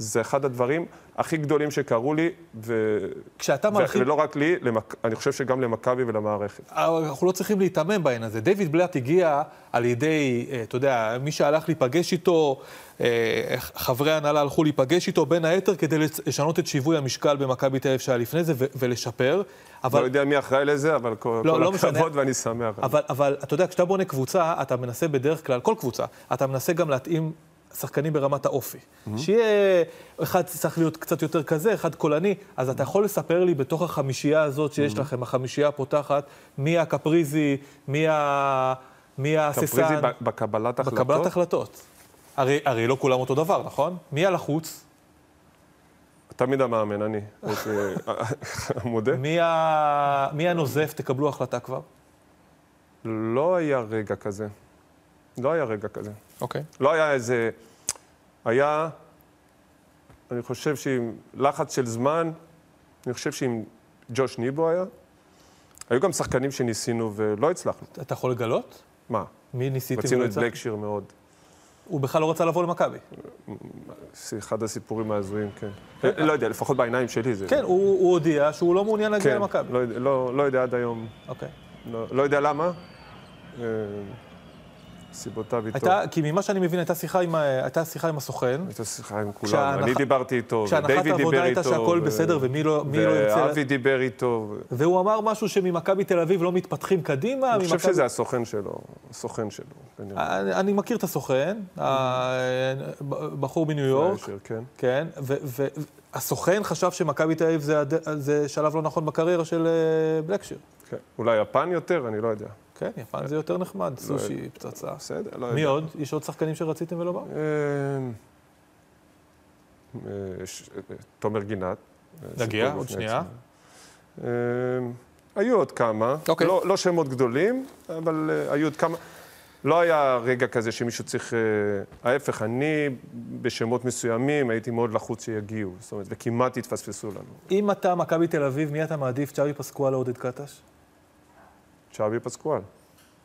זה אחד הדברים הכי גדולים שקרו לי, ו... כשאתה מרחיב... ולא רק לי, למק... אני חושב שגם למכבי ולמערכת. אנחנו לא צריכים להיתמם בעניין הזה. דיוויד בלאט הגיע על ידי, אה, אתה יודע, מי שהלך להיפגש איתו, אה, חברי ההנהלה הלכו להיפגש איתו, בין היתר כדי לשנות את שיווי המשקל במכבי תל אביב שהיה לפני זה ולשפר. לא אבל, יודע מי אחראי לזה, אבל כל, לא, כל לא משנה. הכבוד ואני שמח. אבל, אבל אתה יודע, כשאתה בונה קבוצה, אתה מנסה בדרך כלל, כל קבוצה, אתה מנסה גם להתאים שחקנים ברמת האופי. שיהיה, אחד צריך להיות קצת יותר כזה, אחד קולני, אז אתה יכול לספר לי בתוך החמישייה הזאת שיש לכם, החמישייה הפותחת, מי הקפריזי, מי ה... מי קפריזי ההססן, ב- בקבלת החלטות? בקבלת החלטות. הרי, הרי לא כולם אותו דבר, נכון? מי הלחוץ? תמיד המאמן, אני. הייתי מודה. מי, ה... מי הנוזף? תקבלו החלטה כבר. לא היה רגע כזה. לא היה רגע כזה. אוקיי. לא היה איזה... היה, אני חושב שעם לחץ של זמן, אני חושב שעם ג'וש ניבו היה. היו גם שחקנים שניסינו ולא הצלחנו. אתה יכול לגלות? מה? מי ניסיתם? רצינו את? בלקשיר מאוד. הוא בכלל לא רצה לבוא למכבי. אחד הסיפורים ההזויים, כן. לא יודע, לפחות בעיניים שלי זה... כן, הוא, הודיע שהוא לא מעוניין להגיע כן, למכבי. לא יודע- לא לא יודע עד היום, אוקיי. לא לא יודע למה. סיבותיו איתו. הייתה, כי ממה שאני מבין, הייתה שיחה עם, הייתה שיחה עם הסוכן, הייתה שיחה עם כולם, כשההנחה- אני דיברתי איתו, כשהנחת ודייוויד העבודה דיבר הייתה איתו. שהכל ו- בסדר ומי לא, מי לא ירצה... ואבי דיבר איתו. ו- והוא אמר משהו שממכבי תל אביב לא מתפתחים קדימה. אני חושב ממכבי- שזה הסוכן שלו, הסוכן שלו. אני, אני מכיר את הסוכן, הבחור מניו יורק, כן. כן, והסוכן חשב שמכבי תל אביב זה, זה שלב לא נכון בקריירה של אה, בלקשיר. כן. אולי יפן יותר, אני לא יודע. כן, יפן זה יותר נחמד, סושי, פצצה. בסדר, לא יודע. מי עוד? יש עוד שחקנים שרציתם ולא באו? אה, אה, אה, תומר גינת. נגיע, סיפור עוד שנייה. אה, היו עוד כמה, אוקיי. לא, לא שמות גדולים, אבל אה, היו עוד כמה. לא היה רגע כזה שמישהו צריך... אה, ההפך, אני בשמות מסוימים הייתי מאוד לחוץ שיגיעו, זאת אומרת, וכמעט התפספסו לנו. אם אתה מכבי תל אביב, מי אתה מעדיף, צ'אבי פסקואל או עודד קטש? צ'אבי פסקואל.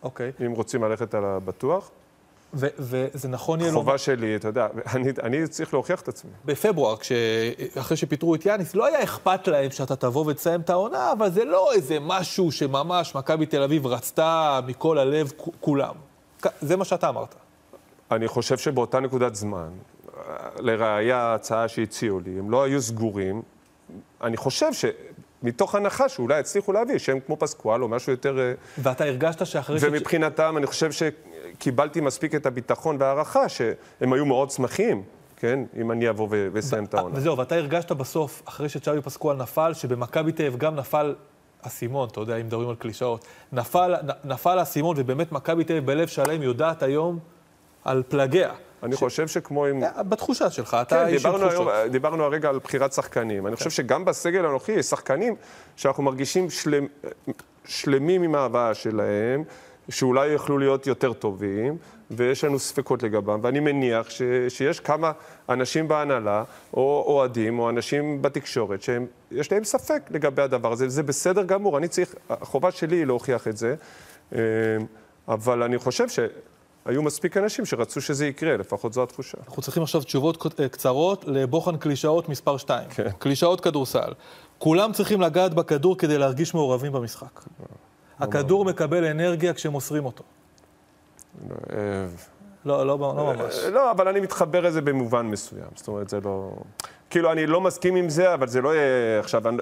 אוקיי. אם רוצים ללכת על הבטוח, ו- וזה נכון יהיה. חובה שלי, אתה יודע, אני, אני צריך להוכיח את עצמי. בפברואר, כש... אחרי שפיטרו את יאניס, לא היה אכפת להם שאתה תבוא ותסיים את העונה, אבל זה לא איזה משהו שממש מכבי תל אביב רצתה מכל הלב כולם. זה מה שאתה אמרת. אני חושב שבאותה נקודת זמן, לראיה ההצעה שהציעו לי, הם לא היו סגורים. אני חושב שמתוך הנחה שאולי יצליחו להביא שם כמו פסקואל או משהו יותר... אה, ואתה הרגשת שאחרי ש... ומבחינתם, אני חושב שקיבלתי מספיק את הביטחון וההערכה, שהם היו מאוד שמחים, כן, אם אני אבוא ו- ואסיים את העונה. וזהו, ואתה הרגשת בסוף, אחרי שצ'אבי פסקואל נפל, שבמכבי תל אביב גם נפל האסימון, אתה יודע, אם מדברים על קלישאות. נפל האסימון, ובאמת מכבי תל אביב בלב שלם יודעת היום על פלגיה. אני חושב שכמו עם... בתחושה שלך, אתה כן, איש של דיברנו, תחושות. היום, דיברנו הרגע על בחירת שחקנים. אני חושב שגם בסגל הנוכחי יש שחקנים שאנחנו מרגישים שלמים עם ההבאה שלהם, שאולי יכלו להיות יותר טובים, ויש לנו ספקות לגבם, ואני מניח ש, שיש כמה אנשים בהנהלה, או אוהדים, או אנשים בתקשורת, שיש להם ספק לגבי הדבר הזה. זה בסדר גמור, אני צריך, החובה שלי היא להוכיח את זה, אה, אבל אני חושב ש... היו מספיק אנשים שרצו שזה יקרה, לפחות זו התחושה. אנחנו צריכים עכשיו תשובות אה, קצרות לבוחן קלישאות מספר 2. כן. קלישאות כדורסל. כולם צריכים לגעת בכדור כדי להרגיש מעורבים במשחק. הכדור מקבל אנרגיה כשמוסרים אותו. אה, לא, לא, לא ממש. לא, אבל אני מתחבר לזה במובן מסוים. זאת אומרת, זה לא... כאילו, אני לא מסכים עם זה, אבל זה לא יהיה עכשיו... אני,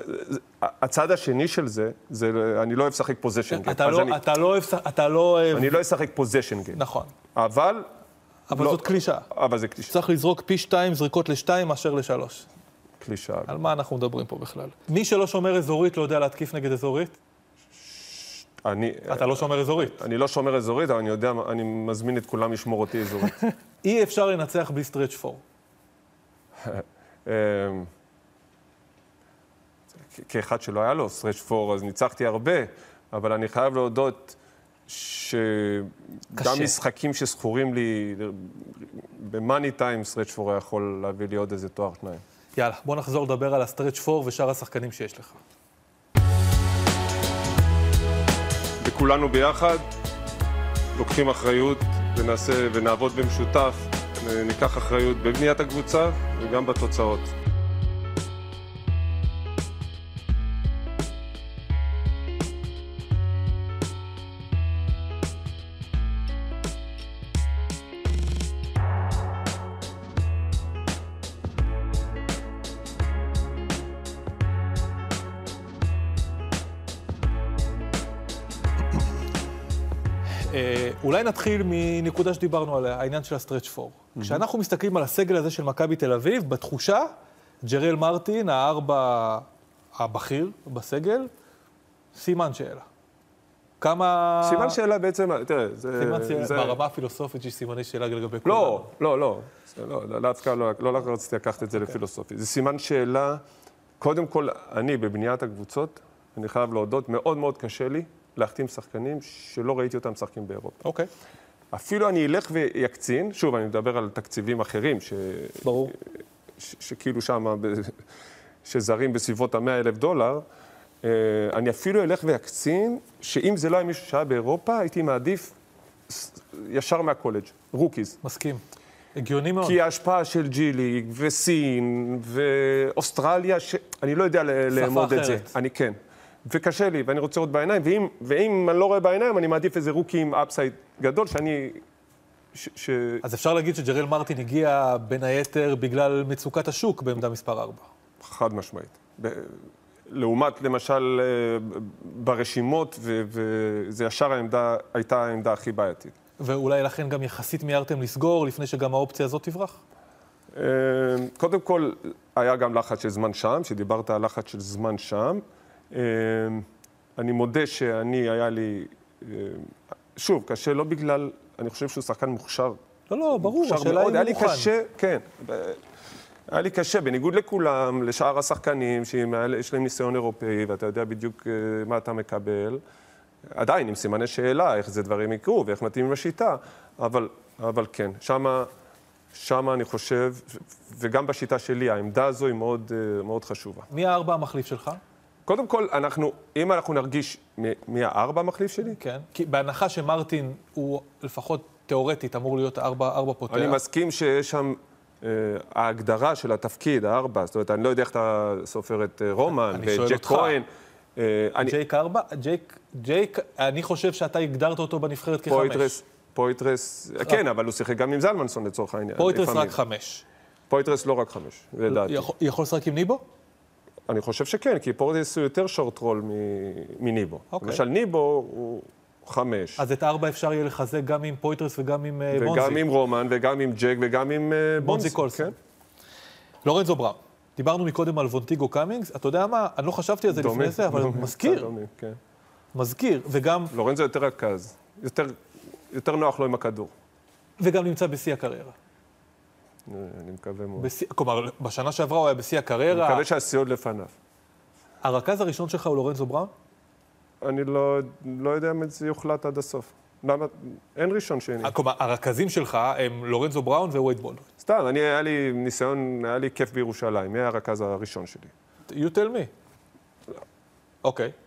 הצד השני של זה, זה אני לא אוהב לשחק פוזיישן לא- גיים. אתה, לא, אוהב... אתה לא אוהב... אני לא אשחק פוזיישן גיים. נכון. אבל... אבל לא, זאת קלישה. אבל זה קלישה. צריך לזרוק פי שתיים זריקות לשתיים מאשר לשלוש. קלישה. על מה אנחנו מדברים פה בכלל? מי שלא שומר אזורית לא יודע להתקיף נגד אזורית? אני... אתה לא שומר אזורית. אני לא שומר אזורית, אבל אני יודע, אני מזמין את כולם לשמור אותי אזורית. אי אפשר לנצח בלי stretch four. כאחד שלא היה לו stretch four, אז ניצחתי הרבה, אבל אני חייב להודות שגם. משחקים שזכורים לי ב money time, stretch four היה יכול להביא לי עוד איזה תואר שניים. יאללה, בוא נחזור לדבר על ה stretch four ושאר השחקנים שיש לך. וכולנו ביחד לוקחים אחריות ונעשה ונעבוד במשותף, ניקח אחריות בבניית הקבוצה וגם בתוצאות. אולי נתחיל מנקודה שדיברנו עליה, העניין של הסטרץ' פור. כשאנחנו מסתכלים על הסגל הזה של מכבי תל אביב, בתחושה, ג'רל מרטין, הארבע הבכיר בסגל, סימן שאלה. כמה... סימן שאלה בעצם, תראה, זה... סימן שאלה, זה- ברמה הפילוסופית יש סימני שאלה לגבי כולם. לא, לא, לא. לא, לא, דווקא לא, לא רציתי לקחת את זה לפילוסופי. זה סימן שאלה, קודם כל, אני בבניית הקבוצות, אני חייב להודות, מאוד מאוד קשה לי להחתים שחקנים שלא ראיתי אותם משחקים באירופה. אוקיי, אפילו אני אלך ואקצין, שוב, אני מדבר על תקציבים אחרים, ש... ברור. ש... שכאילו שם. שזרים בסביבות ה-100 אלף דולר, אה, אני אפילו אלך ואקצין, שאם זה לא היה מישהו שהיה באירופה, הייתי מעדיף ישר מהקולג', rookies. מסכים. הגיוני מאוד. כי ההשפעה של G League, וסין, ואוסטרליה, שאני לא יודע לאמוד את זה. אחרת. אני כן. וקשה לי, ואני רוצה לראות בעיניים, ואם, ואם אני לא רואה בעיניים, אני מעדיף איזה רוקי עם אפסייד גדול, שאני... ש, ש... אז אפשר להגיד שג'רל מרטין הגיע בין היתר בגלל מצוקת השוק בעמדה מספר 4. חד משמעית. ב... לעומת, למשל, אה, ברשימות, ו- וזה ישר העמדה, הייתה העמדה הכי בעייתית. ואולי לכן גם יחסית מיהרתם לסגור לפני שגם האופציה הזאת תברח? אה, קודם כל, היה גם לחץ של זמן שם, שדיברת על לחץ של זמן שם. אה, אני מודה שאני, היה לי... אה, שוב, קשה לא בגלל... אני חושב שהוא שחקן מוכשר. לא, לא, ברור, השאלה מאוד. אם היה לי מוכן. קשה, כן. היה לי קשה, בניגוד לכולם, לשאר השחקנים, שיש להם ניסיון אירופאי, ואתה יודע בדיוק אה, מה אתה מקבל. עדיין עם סימני שאלה, איך זה דברים יקרו ואיך מתאים עם השיטה, אבל, אבל כן, שמה, שמה אני חושב, וגם בשיטה שלי, העמדה הזו היא מאוד, אה, מאוד חשובה. מי הארבע המחליף שלך? קודם כל, אנחנו, אם אנחנו נרגיש מי, הארבע המחליף שלי, כן. כי בהנחה שמרטין הוא לפחות תיאורטית אמור להיות ארבע, ארבע פותח. אני מסכים שיש שם אה, ההגדרה של התפקיד, הארבע, זאת אומרת, אני לא יודע איך אתה סופר את אה, רומן אני ואת שואל ג'ק אותך. כהן. אה, אני- ג'ייק ארבע? ג'ייק, ג'ייק, אני חושב שאתה הגדרת אותו בנבחרת כחמש. פויטרס, פויטרס, כן, אבל הוא שיחק גם עם זלמנסון לצורך העניין. פויטרס לפעמים. רק חמש. פויטרס לא רק חמש, לדעתי. יכול לשחק עם ניבו? אני חושב שכן, כי פויטרס הוא יותר short roll מניבו. אוקיי. למשל, ניבו הוא חמש. אז את הארבע אפשר יהיה לחזק גם עם פויטרס וגם עם אה, בונזי. וגם עם רומן, וגם עם ג'ק, וגם עם אה, בונזי בונזי. קולסון. כן. לורנזו בראון. דיברנו מקודם על וונטיגו קאמינגס, אתה יודע מה? אני לא חשבתי על זה דומה, לפני זה, אבל דומה, מזכיר, דומה, כן. מזכיר, וגם, לורנזו יותר רכז, יותר, יותר נוח לו עם הכדור. וגם נמצא בשיא הקריירה. אה, אני מקווה מאוד. בשיא, כלומר, בשנה שעברה הוא היה בשיא אני הקריירה. מקווה שהשיא עוד לפניו. הרכז הראשון שלך הוא לורנזו בראון? אני לא, לא יודע אם זה יוחלט עד הסוף. למה? אין ראשון שני. כלומר, הרכזים שלך הם לורנזו בראון ווייד בולדווין. סתם, אני, היה לי ניסיון, היה לי כיף בירושלים. מי היה הרכז הראשון שלי? You tell me. אוקיי. תמיר, טוב,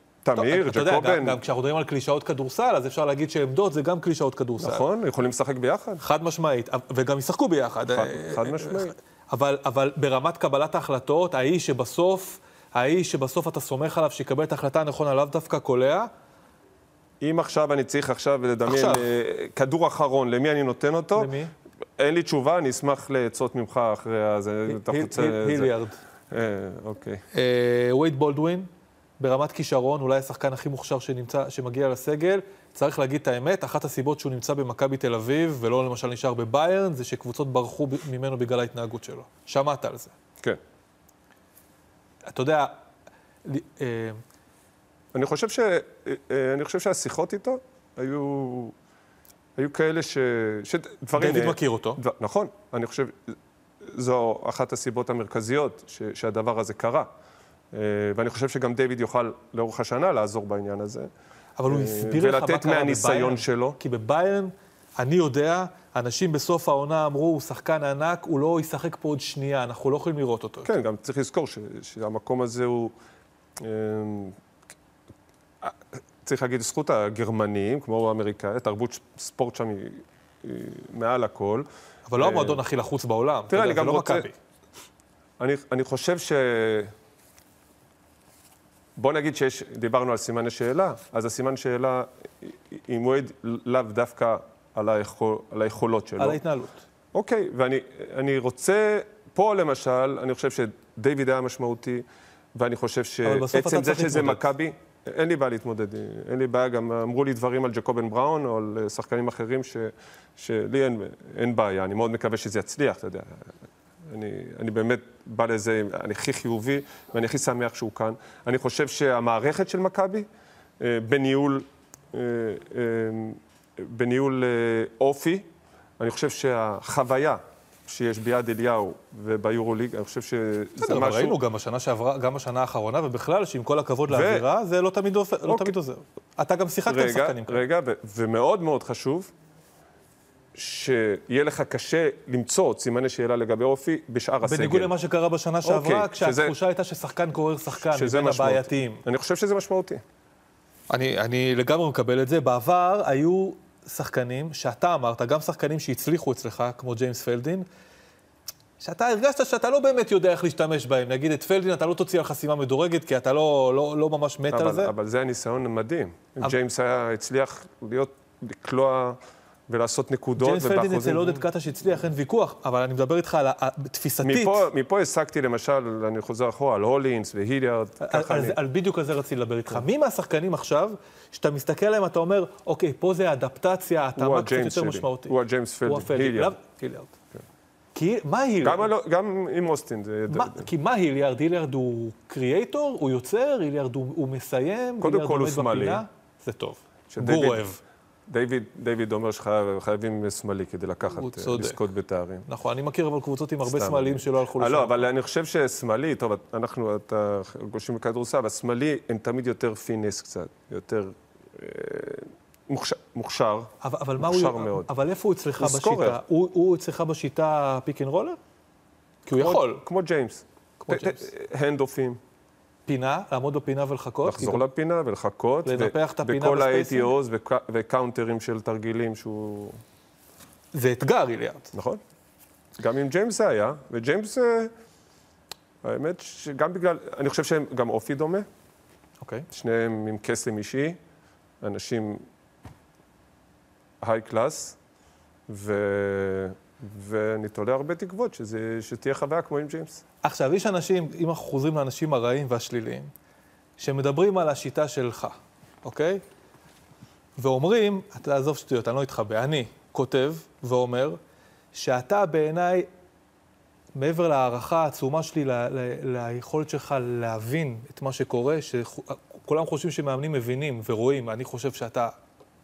יודע, ג'קובן. גם, גם כשאנחנו מדברים על קלישאות כדורסל, אז אפשר להגיד שעמדות זה גם קלישאות כדורסל. נכון, יכולים לשחק ביחד. חד משמעית, וגם ישחקו ביחד. חד- אה, חד משמעית. אבל, אבל ברמת קבלת ההחלטות, האיש שבסוף, האיש שבסוף אתה סומך עליו שיקבל את ההחלטה הנכונה, לאו דווקא קולע, אם עכשיו אני צריך עכשיו לדמיין. אה, כדור אחרון, למי אני נותן אותו? למי? אין לי תשובה, אני אשמח לעצות ממך אחרי הזה. היליארד. אה, אוקיי. אה, וייד בולדווין, ברמת כישרון, אולי השחקן הכי מוכשר שנמצא, שמגיע לסגל. צריך להגיד את האמת, אחת הסיבות שהוא נמצא במכבי תל אביב, ולא למשל נשאר בביירן, זה שקבוצות ברחו ממנו בגלל ההתנהגות שלו. שמעת על זה. כן. אתה יודע, אה, אני חושב, ש... אה, אה, אני חושב שהשיחות איתו היו, היו כאלה ש... שדברים... דיוויד מכיר אותו. דבר, נכון, אני חושב, זו אחת הסיבות המרכזיות ש... שהדבר הזה קרה. אה, ואני חושב שגם דיוויד יוכל לאורך השנה לעזור בעניין הזה. אבל הוא אה, הסביר לך מה ולתת קרה מהניסיון בביירן. שלו. כי בביירן, אני יודע, אנשים בסוף העונה אמרו, הוא שחקן ענק, הוא לא ישחק פה עוד שנייה, אנחנו לא יכולים לראות אותו. כן, גם צריך לזכור ש... שהמקום הזה הוא... אה, צריך להגיד לזכות הגרמנים, כמו האמריקאי, תרבות ספורט שם היא, היא מעל הכל. אבל לא המועדון הכי לחוץ בעולם. תראה, אני גם לא רוצה- אני חושב ש... בוא נגיד שיש, דיברנו על סימני שאלה, אז הסימן שאלה היא מועד לאו דווקא על, היכול, על היכולות שלו. על ההתנהלות. אוקיי, ואני אני רוצה, פה למשל, אני חושב שדיוויד היה משמעותי, ואני חושב שעצם זה שזה. מכבי, אין לי בעיה להתמודד, אין לי בעיה, גם אמרו לי דברים על ג'קובן בראון או על שחקנים אחרים ש, שלי אין, אין בעיה, אני מאוד מקווה שזה יצליח, אתה יודע. אני, אני באמת בא לזה, אני הכי חיובי ואני הכי שמח שהוא כאן. אני חושב שהמערכת של מכבי, אה, בניהול, אה, אה, בניהול אופי, אני חושב שהחוויה שיש ביד אליהו וביורוליג, אני חושב שזה בסדר, אבל משהו... ראינו גם בשנה שעברה, גם בשנה האחרונה, ובכלל, שעם כל הכבוד לאווירה, זה לא תמיד עוזר- לא אוקיי. תמיד עוזר. אתה גם שיחקת עם שחקנים כאלה. רגע, ו- ומאוד מאוד חשוב, שיהיה לך קשה למצוא סימני שאלה לגבי אופי בשאר הסגל. בניגוד למה שקרה בשנה שעברה, אוקיי, שזה- כשהתחושה הייתה ששחקן גורר שחקן, שזה מבין. הבעייתיים. אני חושב שזה משמעותי. אני, אני לגמרי מקבל את זה. בעבר היו שחקנים, שאתה אמרת, גם שחקנים שהצליחו אצלך, כמו ג'יימס פלדין, שאתה הרגשת שאתה לא באמת יודע איך להשתמש בהם. נגיד את פלדין, אתה לא תוציא על חסימה מדורגת, כי אתה לא, לא, לא ממש מת על אבל, זה. אבל זה הניסיון המדהים. אבל- ג'יימס היה, הצליח להיות, לקלוע ולעשות נקודות, ג'יימס פלדין אצל עודד קטש הצליח, אין ויכוח, אבל אני מדבר איתך על ה- ה- תפיסתית. מפה, מפה הסקתי למשל, אני חוזר אחורה, על הולינס והיליארד, ככה על, אני... על בדיוק על זה רציתי לדבר איתך. מי מהשחקנים עכשיו, שאתה מסתכל עליהם, אתה אומר, אוקיי, פה זה אדפטציה, הוא התאמה קצת יותר משמעותית. הוא הג'יימס פלדין. היליארד. כי מה היליארד? גם, על- גם עם אוסטין, זה... מה, כי מה היליארד? היליארד הוא קריאייטור, הוא יוצר, היליארד הוא, הוא מסיים, קודם כל הוא שמאלי. זה טוב. שדיוויד- גור אוהב. דיוויד, דיוויד אומר שחייבים שמאלי כדי לקחת. לזכות בתארים. נכון, אני מכיר אבל קבוצות עם הרבה. שמאליים שלא הלכו אה, לשם. לא, אבל אני חושב ששמאלי, טוב, אנחנו, אתה גולשים בכדורסל, השמאליים הם תמיד יותר finesse קצת, יותר אה, מוכשר, מוכשר, אבל, אבל מוכשר הוא... מאוד. אבל איפה הוא אצלך הוא בשיטה? scorer. הוא, הוא אצלך בשיטה pick and roller? כי הוא יכול. כמו ג'יימס. כמו ג'יימס. הנד-אופים, פינה, לעמוד בפינה ולחכות? לחזור כי לפינה ולחכות. לנפח את הפינה וכל ב spacing? ה-ATOs וק- וקאונטרים של תרגילים שהוא... זה אתגר, איליארד. נכון. גם עם ג'יימס זה היה, וג'יימס, אה, האמת שגם בגלל, אני חושב שהם גם אופי דומה, אוקיי. שניהם עם קסם אישי, אנשים high class, ו... ואני תולה הרבה תקוות שזה, שתהיה חוויה כמו עם ג'יימס. עכשיו, יש אנשים, אם אנחנו חוזרים לאנשים הרעים והשליליים, שמדברים על השיטה שלך, אוקיי? ואומרים, אתה עזוב שטויות, אני לא אתחבא, אני כותב ואומר שאתה בעיניי, מעבר להערכה העצומה שלי ל- ל- ליכולת שלך להבין את מה שקורה, שכולם חושבים שמאמנים מבינים ורואים, אני חושב שאתה,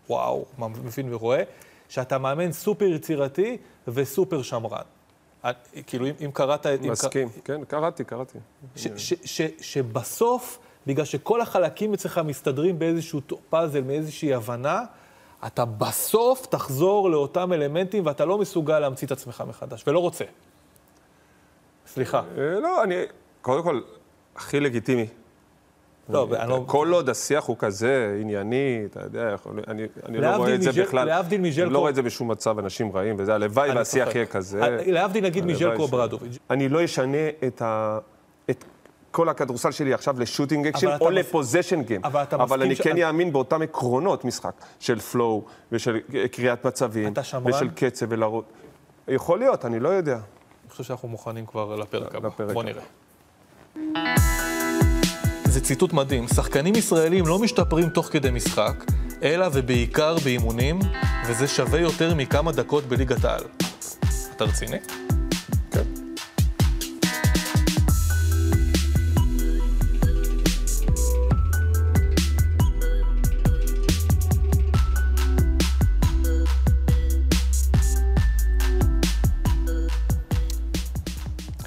וואו, מבין ורואה, שאתה מאמן סופר יצירתי וסופר שמרן. אני- כאילו, אם, אם קראת... אם קר- מסכים, כן, קראתי, קראתי. ש, ש, ש, שבסוף, בגלל שכל החלקים אצלך מסתדרים באיזשהו פאזל, מאיזושהי הבנה, אתה בסוף תחזור לאותם אלמנטים ואתה לא מסוגל להמציא את עצמך מחדש, ולא רוצה. סליחה. אה, לא, אני, קודם כל, הכי לגיטימי. לא, לא... כל עוד השיח הוא כזה ענייני, אתה יודע, אני, אני לא רואה את זה מז'ל- בכלל. להבדיל אני לא רואה את זה בשום מצב, אנשים רעים וזה, הלוואי והשיח. יהיה כזה. אה, להבדיל נגיד מז'לקו ש- ברדוביץ'. אני לא אשנה את, ה... את כל הכדורסל שלי עכשיו ל shooting action או מס- ל position game. אבל אתה אבל אני ש- כן אאמין באותם עקרונות משחק, של flow ושל קריאת מצבים. אתה שמרן? ושל קצב ולרוץ. יכול להיות, אני לא יודע. אני חושב שאנחנו מוכנים כבר לפרק הבא. לפרק בוא. נראה. זה ציטוט מדהים. שחקנים ישראלים לא משתפרים תוך כדי משחק, אלא ובעיקר באימונים, וזה שווה יותר מכמה דקות בליגת העל. אתה רציני? כן.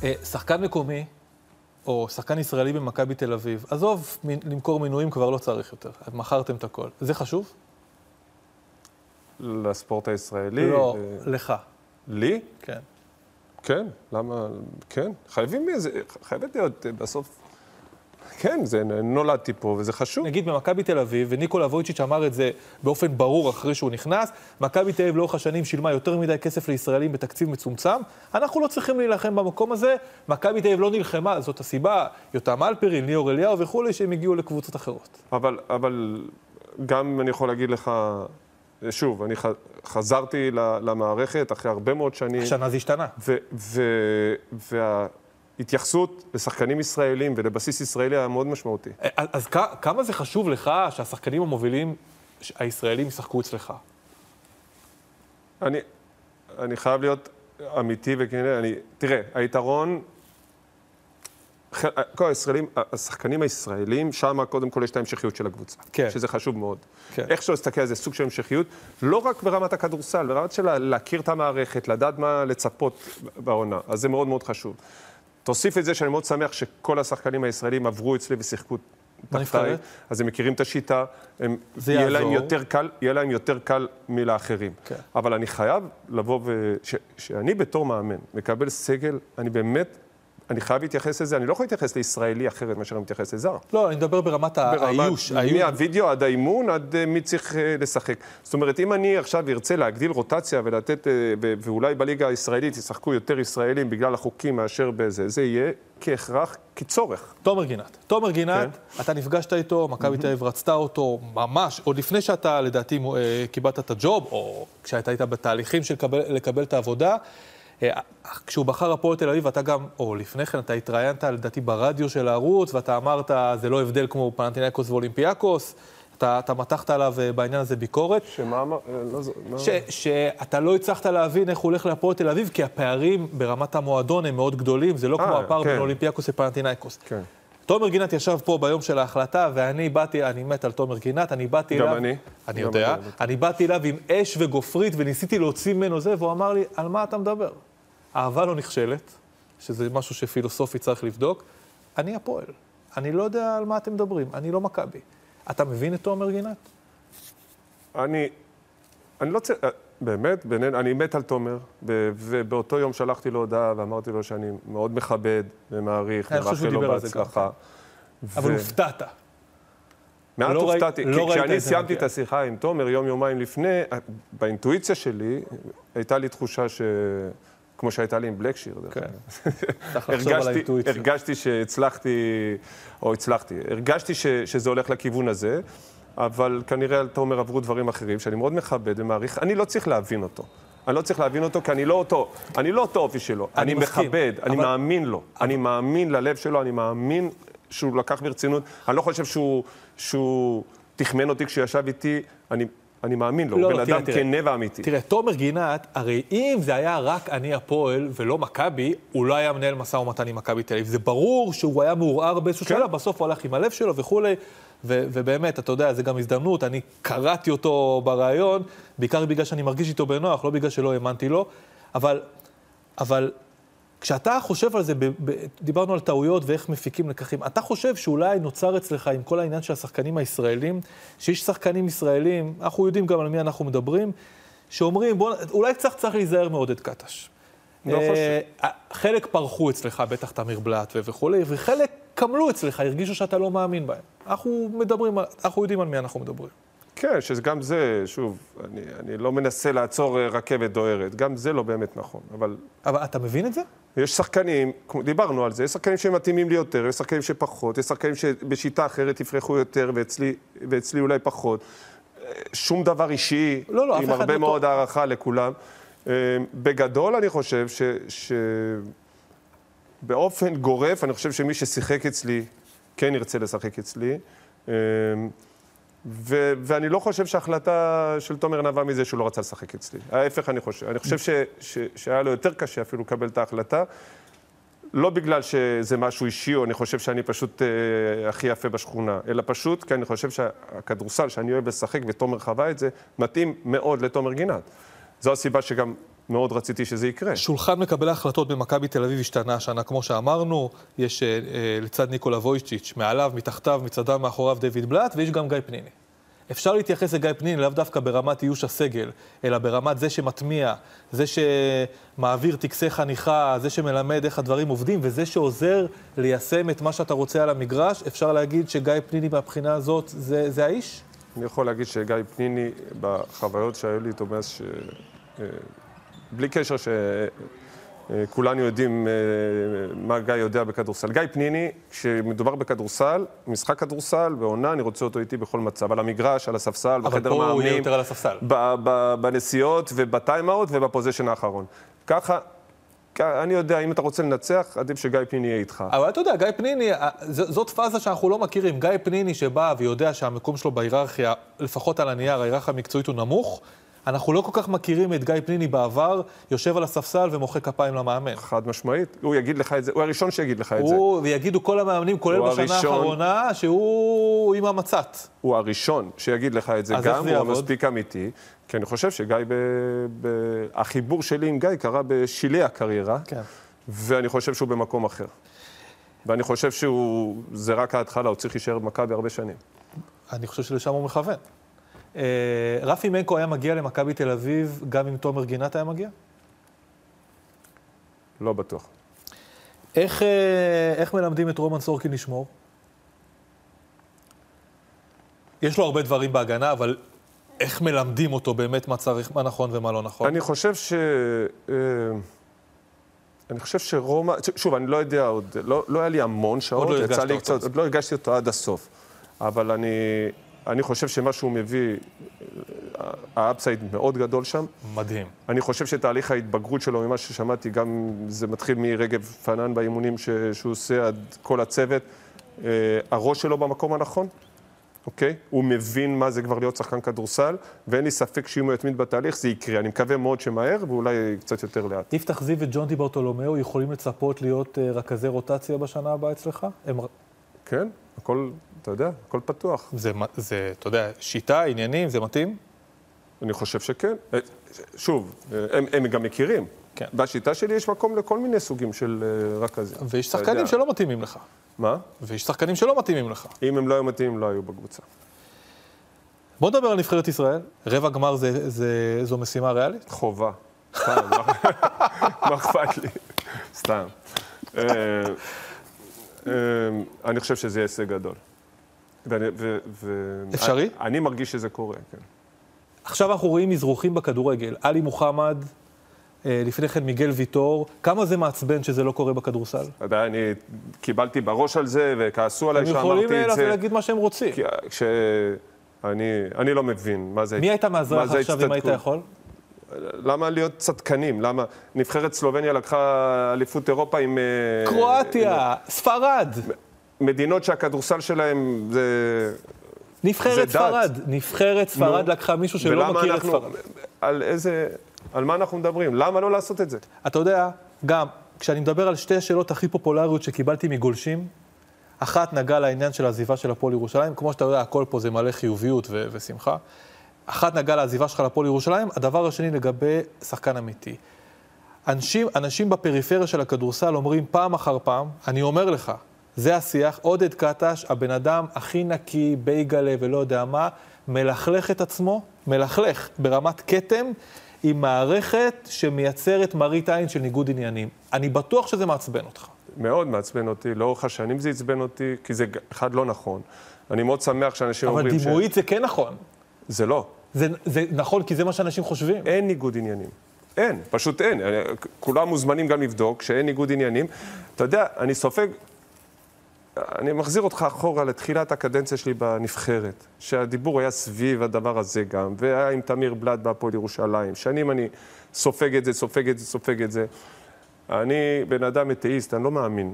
אה, שחקן מקומי, או שחקן ישראלי במכבי תל אביב, עזוב, מ- למכור מינויים כבר לא צריך יותר, מכרתם את הכל. זה חשוב? לספורט הישראלי. לא, ו- לך. לי? כן. כן, למה? כן, חייבים איזה, חייבת להיות אה, בסוף... כן, זה, נולדתי פה וזה חשוב. נגיד במכבי תל אביב, וניקולה וויצ'יץ' אמר את זה באופן ברור אחרי שהוא נכנס, מכבי תל אביב לאורך השנים שילמה יותר מדי כסף לישראלים בתקציב מצומצם, אנחנו לא צריכים להילחם במקום הזה, מכבי תל אביב לא נלחמה, זאת הסיבה, יותם אלפרין, ליאור אליהו וכולי, שהם הגיעו לקבוצות אחרות. אבל, אבל גם אני יכול להגיד לך, שוב, אני ח, חזרתי למערכת אחרי הרבה מאוד שנים, השנה זה השתנה. ו, ו, וההתייחסות לשחקנים ישראלים ולבסיס ישראלי היה מאוד משמעותי. אז, אז כ- כמה זה חשוב לך שהשחקנים המובילים הישראלים ישחקו אצלך? אני, אני חייב להיות אמיתי וכן, אני, תראה, היתרון, ח- כל הישראלים, השחקנים הישראלים, שם קודם כל יש את ההמשכיות של הקבוצה. כן. שזה חשוב מאוד. כן. איך שלא להסתכל על זה, סוג של המשכיות, לא רק ברמת הכדורסל, ברמת של להכיר את המערכת, לדעת מה לצפות בעונה, אז זה מאוד מאוד חשוב. תוסיף את זה שאני מאוד שמח שכל השחקנים הישראלים עברו אצלי ושיחקו תחתיי, בנבחרת? אז הם מכירים את השיטה, הם, יהיה להם. יותר קל, יהיה להם יותר קל מלאחרים. כן. אבל אני חייב לבוא ו... ש... שאני בתור מאמן מקבל סגל, אני באמת, אני חייב להתייחס לזה, אני לא יכול להתייחס לישראלי אחרת מאשר אני מתייחס לזר. לא, אני מדבר ברמת האיוש. מהווידאו עד האימון, עד אה, מי צריך אה, לשחק. זאת אומרת, אם אני עכשיו ארצה להגדיל רוטציה ולתת, אה, ואולי בליגה הישראלית ישחקו יותר ישראלים בגלל החוקים מאשר בזה, זה יהיה כהכרח, כצורך. תומר גינת. תומר גינת, אתה נפגשת איתו, מכבי תל אביב רצתה אותו ממש, עוד לפני שאתה לדעתי קיבלת את הג'וב, או כשאתה היית בתהליכים של לקבל את העבודה. אה, כשהוא בחר הפועל תל אביב, אתה גם, או לפני כן, אתה התראיינת לדעתי ברדיו של הערוץ, ואתה אמרת, זה לא הבדל כמו פנטינאיקוס ואולימפיאקוס. אתה, אתה מתחת עליו אה, בעניין הזה ביקורת. שמה אמר? אה, לא לא- ש, שאתה לא הצלחת להבין איך הוא הולך להפועל תל אביב, כי הפערים ברמת המועדון הם מאוד גדולים, זה לא אה, כמו הפער כן. בין אולימפיאקוס לפנטינאיקוס. כן. תומר גינת ישב פה ביום של ההחלטה, ואני באתי, אני מת על תומר גינת, אני באתי גם אליו... אני. אני גם יודע. אני, אני באתי אליו עם אש וגופרית, וניסיתי להוציא ממנו זה, והוא אמר לי, על מה אתה מדבר? אהבה לא נכשלת, שזה משהו שפילוסופית צריך לבדוק. אני הפועל. אני לא יודע על מה אתם מדברים, אני לא מכבי. אתה מבין את תומר גינת? אני, אני לא צריך, באמת, בינינו, אני מת על תומר, ובאותו יום שלחתי לו הודעה ואמרתי לו שאני מאוד מכבד ומעריך, אני חושב שהוא ומאחל לו דיבר על זה גם, בהצלחה. אבל הופתעת. מעט לא הופתעתי, לא כי כשאני סיימתי. את השיחה עם תומר יום-יומיים לפני, באינטואיציה שלי, הייתה לי תחושה ש... כמו שהייתה לי עם בלקשיר. כן. הרגשתי. הרגשתי שהצלחתי, או הצלחתי, הרגשתי ש, שזה הולך לכיוון הזה, אבל כנראה על תומר עברו דברים אחרים שאני מאוד מכבד ומעריך. אני לא צריך להבין אותו. אני לא צריך להבין אותו כי אני לא אותו, אני לא אותו אופי שלו. אני אני, מכבד, אני אבל- מאמין לו. אני מאמין ללב שלו, אני מאמין שהוא לקח ברצינות. אני לא חושב שהוא, שהוא תחמן אותי כשהוא ישב איתי, אני, אני מאמין לו. לא, לא, בן תראה, אדם תראה. כנה ואמיתי. תראה, תומר גינת, הרי אם זה היה רק אני הפועל ולא מכבי, הוא לא היה מנהל משא ומתן עם מכבי תל אביב. זה ברור שהוא היה מעורער באיזשהו כן. שלב, בסוף הוא הלך עם הלב שלו וכולי, ו- ובאמת, אתה יודע, זה גם הזדמנות, אני קראתי אותו בריאיון, בעיקר בגלל שאני מרגיש איתו בנוח, לא בגלל שלא האמנתי לו, אבל, אבל כשאתה חושב על זה, ב- ב- דיברנו על טעויות ואיך מפיקים לקחים, אתה חושב שאולי נוצר אצלך עם כל העניין של השחקנים הישראלים, שיש שחקנים ישראלים, אנחנו יודעים גם על מי אנחנו מדברים, שאומרים, בוא, אולי קצת צריך להיזהר מעודד קטש. לא אה, חלק פרחו אצלך, בטח תמיר בלאט וכולי, וחלק קמלו אצלך, הרגישו שאתה לא מאמין בהם. אנחנו מדברים, אנחנו יודעים על מי אנחנו מדברים. כן, שגם זה, שוב, אני, אני לא מנסה לעצור אה, רכבת דוהרת, גם זה לא באמת נכון, אבל אבל אתה מבין את זה? יש שחקנים, דיברנו על זה, יש שחקנים שמתאימים לי יותר, יש שחקנים שפחות, יש שחקנים שבשיטה אחרת יפרחו יותר ואצלי, ואצלי אולי פחות. אה, שום דבר אישי, לא, לא, עם הרבה לא מאוד טוב. הערכה לכולם. אה, בגדול אני חושב ש... ש... באופן גורף, אני חושב שמי ששיחק אצלי, כן ירצה לשחק אצלי. ו- ואני לא חושב שההחלטה של תומר נבעה מזה שהוא לא רצה לשחק אצלי. ההפך אני חושב. אני חושב ש- ש- שהיה לו יותר קשה אפילו לקבל את ההחלטה. לא בגלל שזה משהו אישי, או אני חושב שאני פשוט אה, הכי יפה בשכונה, אלא פשוט כי אני חושב שהכדורסל שאני אוהב לשחק, ותומר חווה את זה, מתאים מאוד לתומר גינת. זו הסיבה שגם מאוד רציתי שזה יקרה. שולחן מקבלי ההחלטות במכבי תל אביב השתנה השנה, כמו שאמרנו, יש אה, אה, לצד ניקולה וויצ'יץ', מעליו, מתחתיו, מצדיו, מאחוריו דיוויד בלאט, ויש גם גיא פניני. אפשר להתייחס לגיא פניני לאו דווקא ברמת איוש הסגל, אלא ברמת זה שמטמיע, זה שמעביר טקסי חניכה, זה שמלמד איך הדברים עובדים, וזה שעוזר ליישם את מה שאתה רוצה על המגרש. אפשר להגיד שגיא פניני מהבחינה הזאת זה, זה האיש? אני יכול להגיד שגיא פניני, בחוויות שהיו לי איתו מאז ש... בלי קשר שכולנו יודעים אה, מה גיא יודע בכדורסל. גיא פניני, כשמדובר בכדורסל, משחק כדורסל, בעונה, אני רוצה אותו איתי בכל מצב. על המגרש, על הספסל, אבל בחדר פה הוא יהיה מאמנים, יותר על הספסל. בנסיעות ובטיים-אאוט ובפוזיישן האחרון. ככה, אני יודע, אם אתה רוצה לנצח, עדיף שגיא פניני יהיה איתך. אבל אתה יודע, גיא פניני, זאת פאזה שאנחנו לא מכירים. גיא פניני שבא ויודע שהמקום שלו בהיררכיה, לפחות על הנייר, ההיררכיה המקצועית הוא נמוך, אנחנו לא כל כך מכירים את גיא פניני בעבר, יושב על הספסל ומוחא כפיים למאמן. חד משמעית, הוא יגיד לך את זה, הוא הראשון שיגיד לך את זה. הוא, ויגידו כל המאמנים, כולל בשנה הראשון. האחרונה, שהוא עם המצת. הוא הראשון שיגיד לך את זה גם, זה הוא? מספיק אמיתי, כי אני חושב שגיא, ב... ב... החיבור שלי עם גיא קרה בשלהי הקריירה, כן. ואני חושב שהוא במקום אחר. ואני חושב שהוא, זה רק ההתחלה, הוא צריך להישאר במכבי הרבה שנים. אני חושב שלשם הוא מכוון. אה, רפי מנקו היה מגיע למכבי תל אביב, גם אם תומר גינת היה מגיע? לא בטוח. איך, אה, איך מלמדים את רומן סורקין לשמור? יש לו הרבה דברים בהגנה, אבל איך מלמדים אותו באמת מה צריך, מה נכון ומה לא נכון? אני חושב ש... אה, אני חושב שרומא, שוב, אני לא יודע עוד, לא, לא היה לי המון שעות, לא הרגשת אותו. קצת, עוד לא הרגשתי אותו עד הסוף. אבל אני, אני חושב שמה שהוא מביא, אה, האפסייד מאוד גדול שם. מדהים. אני חושב שתהליך ההתבגרות שלו, ממה ששמעתי, גם זה מתחיל מרגב פנן באימונים ש, שהוא עושה עד כל הצוות. אה, הראש שלו במקום הנכון, אוקיי? הוא מבין מה זה כבר להיות שחקן כדורסל, ואין לי ספק שאם הוא יתמיד בתהליך זה יקרה. אני מקווה מאוד שמהר, ואולי קצת יותר לאט. יפתח זיו וג'ונטי ברטולומיאו יכולים לצפות להיות אה, רכזי רוטציה בשנה הבאה אצלך? הם, כן, הכל, אתה יודע, הכל פתוח. זה, זה, אתה יודע, שיטה, עניינים, זה מתאים? אני חושב שכן. אה, שוב, אה, הם, הם גם מכירים. כן. בשיטה שלי יש מקום לכל מיני סוגים של אה, רכזים. ויש שחקנים יודע. שלא מתאימים לך. מה? ויש שחקנים שלא מתאימים לך. אם הם לא היו מתאימים, לא היו בקבוצה. בוא נדבר על נבחרת ישראל. רבע גמר זה, זה, זו משימה ריאלית? חובה. סתם, מה אכפת לי? סתם. אני חושב שזה יהיה הישג גדול. ואני- ו- ו- אפשרי? אני מרגיש שזה קורה, כן. עכשיו אנחנו רואים אזרוחים בכדורגל. עלי מוחמד, אה, לפני כן מיגל ויטור. כמה זה מעצבן שזה לא קורה בכדורסל? אתה יודע, אני קיבלתי בראש על זה, וכעסו עליי הם יכולים שאמרתי אה, את זה. להגיד מה שהם רוצים. כי- כש... אני, אני לא מבין מה זה... מי היית זה עכשיו אם היית? יכול? למה להיות צדקנים? למה נבחרת סלובניה לקחה אליפות אירופה עם... אה, קרואטיה, ספרד, מדינות שהכדורסל שלהם זה... נבחרת. ספרד. נבחרת ספרד לקחה מישהו שלא מכיר את אנחנו- ספרד. על איזה... על מה אנחנו מדברים? למה לא לעשות את זה? אתה יודע, גם, כשאני מדבר על שתי השאלות הכי פופולריות שקיבלתי מגולשים, אחת נגעה לעניין של העזיבה של הפועל ירושלים, כמו שאתה יודע, הכל פה זה מלא חיוביות ו- ושמחה. אחת נגעה לעזיבה שלך לפועל ירושלים, הדבר השני לגבי שחקן אמיתי. אנשים, אנשים בפריפריה של הכדורסל אומרים פעם אחר פעם, אני אומר לך, זה השיח, עודד קטש, הבן אדם הכי נקי, בייגלה ולא יודע מה, מלכלך את עצמו, מלכלך ברמת כתם, עם מערכת שמייצרת מראית עין של ניגוד עניינים. אני בטוח שזה מעצבן אותך. מאוד מעצבן אותי, לאורך השנים זה עצבן אותי, כי זה אחד לא נכון. אני מאוד שמח שאנשים אבל אומרים ש... דימויית זה כן נכון. זה לא. זה, זה נכון, כי זה מה שאנשים חושבים. אין ניגוד עניינים. אין, פשוט אין. כולם מוזמנים גם לבדוק שאין ניגוד עניינים. אתה יודע, אני סופג... אני מחזיר אותך אחורה לתחילת הקדנציה שלי בנבחרת, שהדיבור היה סביב הדבר הזה גם, והיה עם תמיר בלאט בהפועל ירושלים. שנים אני סופג את זה, סופג את זה, סופג את זה. אני בן אדם אתאיסט, אני לא מאמין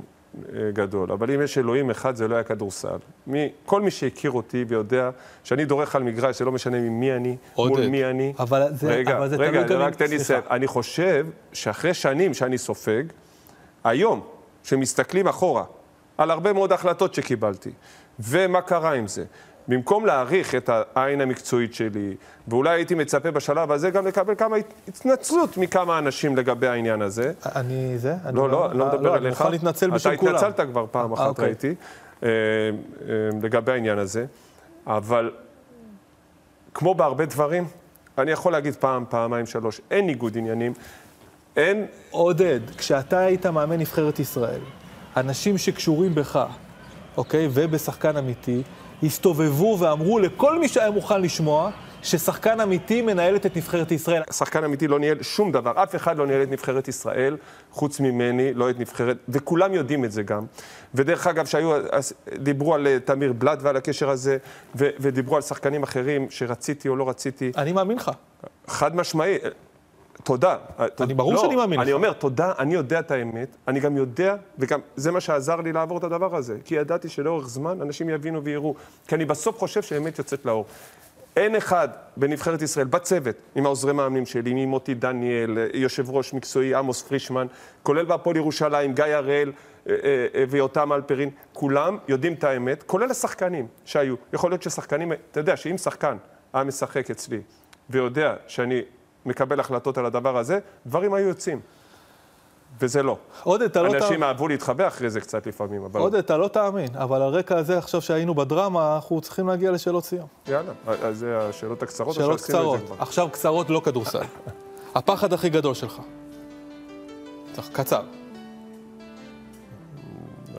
אה, גדול, אבל אם יש אלוהים אחד, זה לא היה כדורסל. מי, כל מי שהכיר אותי ויודע שאני דורך על מגרש, זה לא משנה ממי אני, עודד, מול מי אני. אבל זה- רגע, אבל זה רגע, תלוי רק תן לי. לסיים. אני חושב שאחרי שנים שאני סופג, היום, כשמסתכלים אחורה על הרבה מאוד החלטות שקיבלתי, ומה קרה עם זה, במקום להעריך את העין המקצועית שלי, ואולי הייתי מצפה בשלב הזה גם לקבל כמה הת- התנצלות מכמה אנשים לגבי העניין הזה. אני זה? אני לא, לא, אני לא מדבר אני עליך. מוכן להתנצל בשם כולם. אתה התנצלת כבר פעם אה, אחת, אוקיי. ראיתי, אה, אה, לגבי העניין הזה, אבל כמו בהרבה דברים, אני יכול להגיד פעם, פעמיים, שלוש, אין ניגוד עניינים, אין, עודד, כשאתה היית מאמן נבחרת ישראל, אנשים שקשורים בך, אוקיי, ובשחקן אמיתי, הסתובבו ואמרו לכל מי שהיה מוכן לשמוע, ששחקן אמיתי מנהלת את נבחרת ישראל. שחקן אמיתי לא ניהל שום דבר, אף אחד לא ניהל את נבחרת ישראל, חוץ ממני, לא את נבחרת, וכולם יודעים את זה גם. ודרך אגב, שהיו, דיברו על אה, תמיר בלאט ועל הקשר הזה, ו, ודיברו על שחקנים אחרים שרציתי או לא רציתי, אני מאמין לך. חד משמעי, תודה. אני- ברור שאני מאמין אני לך. אומר, תודה, אני יודע את האמת, אני גם יודע, וגם זה מה שעזר לי לעבור את הדבר הזה, כי ידעתי שלאורך זמן אנשים יבינו ויראו, כי אני בסוף חושב שהאמת יוצאת לאור. אין אחד בנבחרת ישראל, בצוות, עם העוזרי מאמנים שלי, עם מוטי דניאל, אה, יושב ראש מקצועי עמוס פרישמן, כולל בהפועל ירושלים, גיא הראל אה, אה, ויותם אלפרין, כולם יודעים את האמת, כולל השחקנים שהיו. יכול להיות ששחקנים, אתה יודע, שאם שחקן היה משחק אצלי ויודע שאני מקבל החלטות על הדבר הזה, דברים היו יוצאים. וזה לא. עודד, אתה לא אנשים תאמין. אהבו להתחבא אחרי זה קצת לפעמים, אבל... עודד, אתה לא תאמין, אבל על רקע הזה, עכשיו שהיינו בדרמה, אנחנו צריכים להגיע לשאלות סיום. יאללה, אז זה השאלות הקצרות, שאלות קצרות. עכשיו קצרות, לא כדורסל. הפחד הכי גדול שלך. קצר.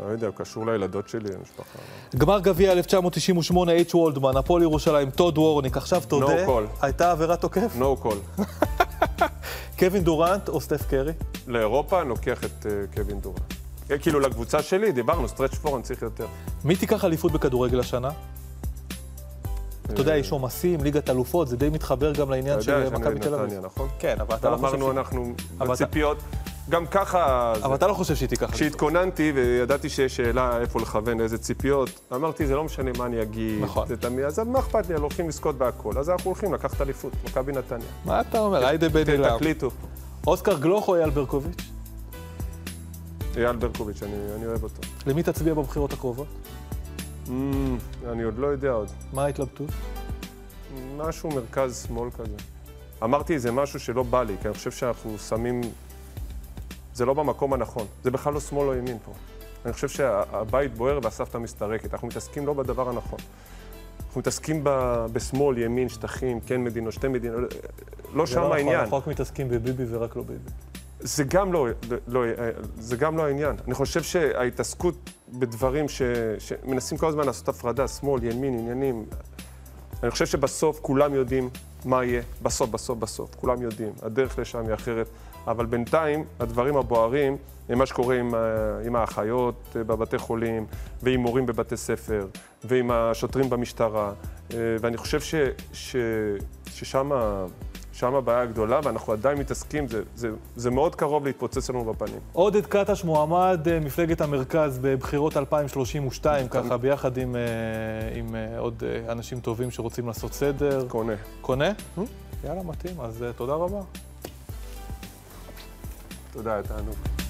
לא יודע, קשור לילדות שלי, למשפחה. גמר גביע 1998, H. וולדמן, הפועל ירושלים, טוד וורניק, עכשיו תודה, No call. הייתה עבירת תוקף? No call. קווין דורנט או סטף קרי? לאירופה אני לוקח את אה, קווין דורנט. אה, כאילו לקבוצה שלי, דיברנו, stretch four, אני צריך יותר. מי תיקח אליפות בכדורגל השנה? אתה יודע, יש עומסים, ליגת אלופות, זה די מתחבר גם לעניין אתה יודע של שאני מכבי תל אביב. נתניה, נכון? כן, אבל אתה לא חושב... אמרנו אנחנו אתה- בציפיות. גם ככה, זה- אבל אתה לא חושב שהיא תיקח. כשהתכוננתי וידעתי שיש שאלה איפה לכוון, לאיזה ציפיות, אמרתי, זה לא משנה מה אני אגיד. נכון. זה תמיד, אז מה אכפת לי, הולכים לזכות בהכל. אז אנחנו הולכים לקחת אליפות, מכבי נתניה. מה אתה אומר? היידה בן אילם. תקליטו. אוסקר גלוך או אייל ברקוביץ'? אייל ברקוביץ', אני אני אוהב אותו. למי תצביע בבחירות הקרובות? Mm, אני עוד לא יודע עוד. מה ההתלבטות? משהו מרכז-שמאל כזה. אמרתי, זה משהו שלא בא לי, כי אני חושב שאנחנו שמים... זה לא במקום הנכון. זה בכלל לא שמאל או ימין פה. אני חושב שהבית בוער והסבתא מסתרקת. אנחנו מתעסקים לא בדבר הנכון. אנחנו מתעסקים ב- בשמאל, ימין, שטחים, כן מדינות, שתי מדינות, לא זה שם לא העניין. אנחנו רק מתעסקים בביבי ורק לא ביבי. זה גם לא, לא, זה גם לא העניין. אני חושב שההתעסקות בדברים ש, שמנסים כל הזמן לעשות הפרדה, שמאל, ימין, עניינים, אני חושב שבסוף כולם יודעים מה יהיה, בסוף, בסוף, בסוף, כולם יודעים. הדרך לשם היא אחרת, אבל בינתיים הדברים הבוערים הם מה שקורה עם, ה- עם האחיות אה, בבתי חולים, ועם מורים בבתי ספר, ועם השוטרים במשטרה, אה, ואני חושב ש, ש, ששם שם הבעיה הגדולה, ואנחנו עדיין מתעסקים, זה, זה, זה מאוד קרוב להתפוצץ לנו בפנים. עודד קטש מועמד אה, מפלגת המרכז בבחירות 2032, ככה ביחד עם, אה, עם אה, עוד אה, אנשים טובים שרוצים לעשות סדר. קונה. קונה? יאללה, מתאים, אז אה, תודה רבה. תודה, היה תענוג.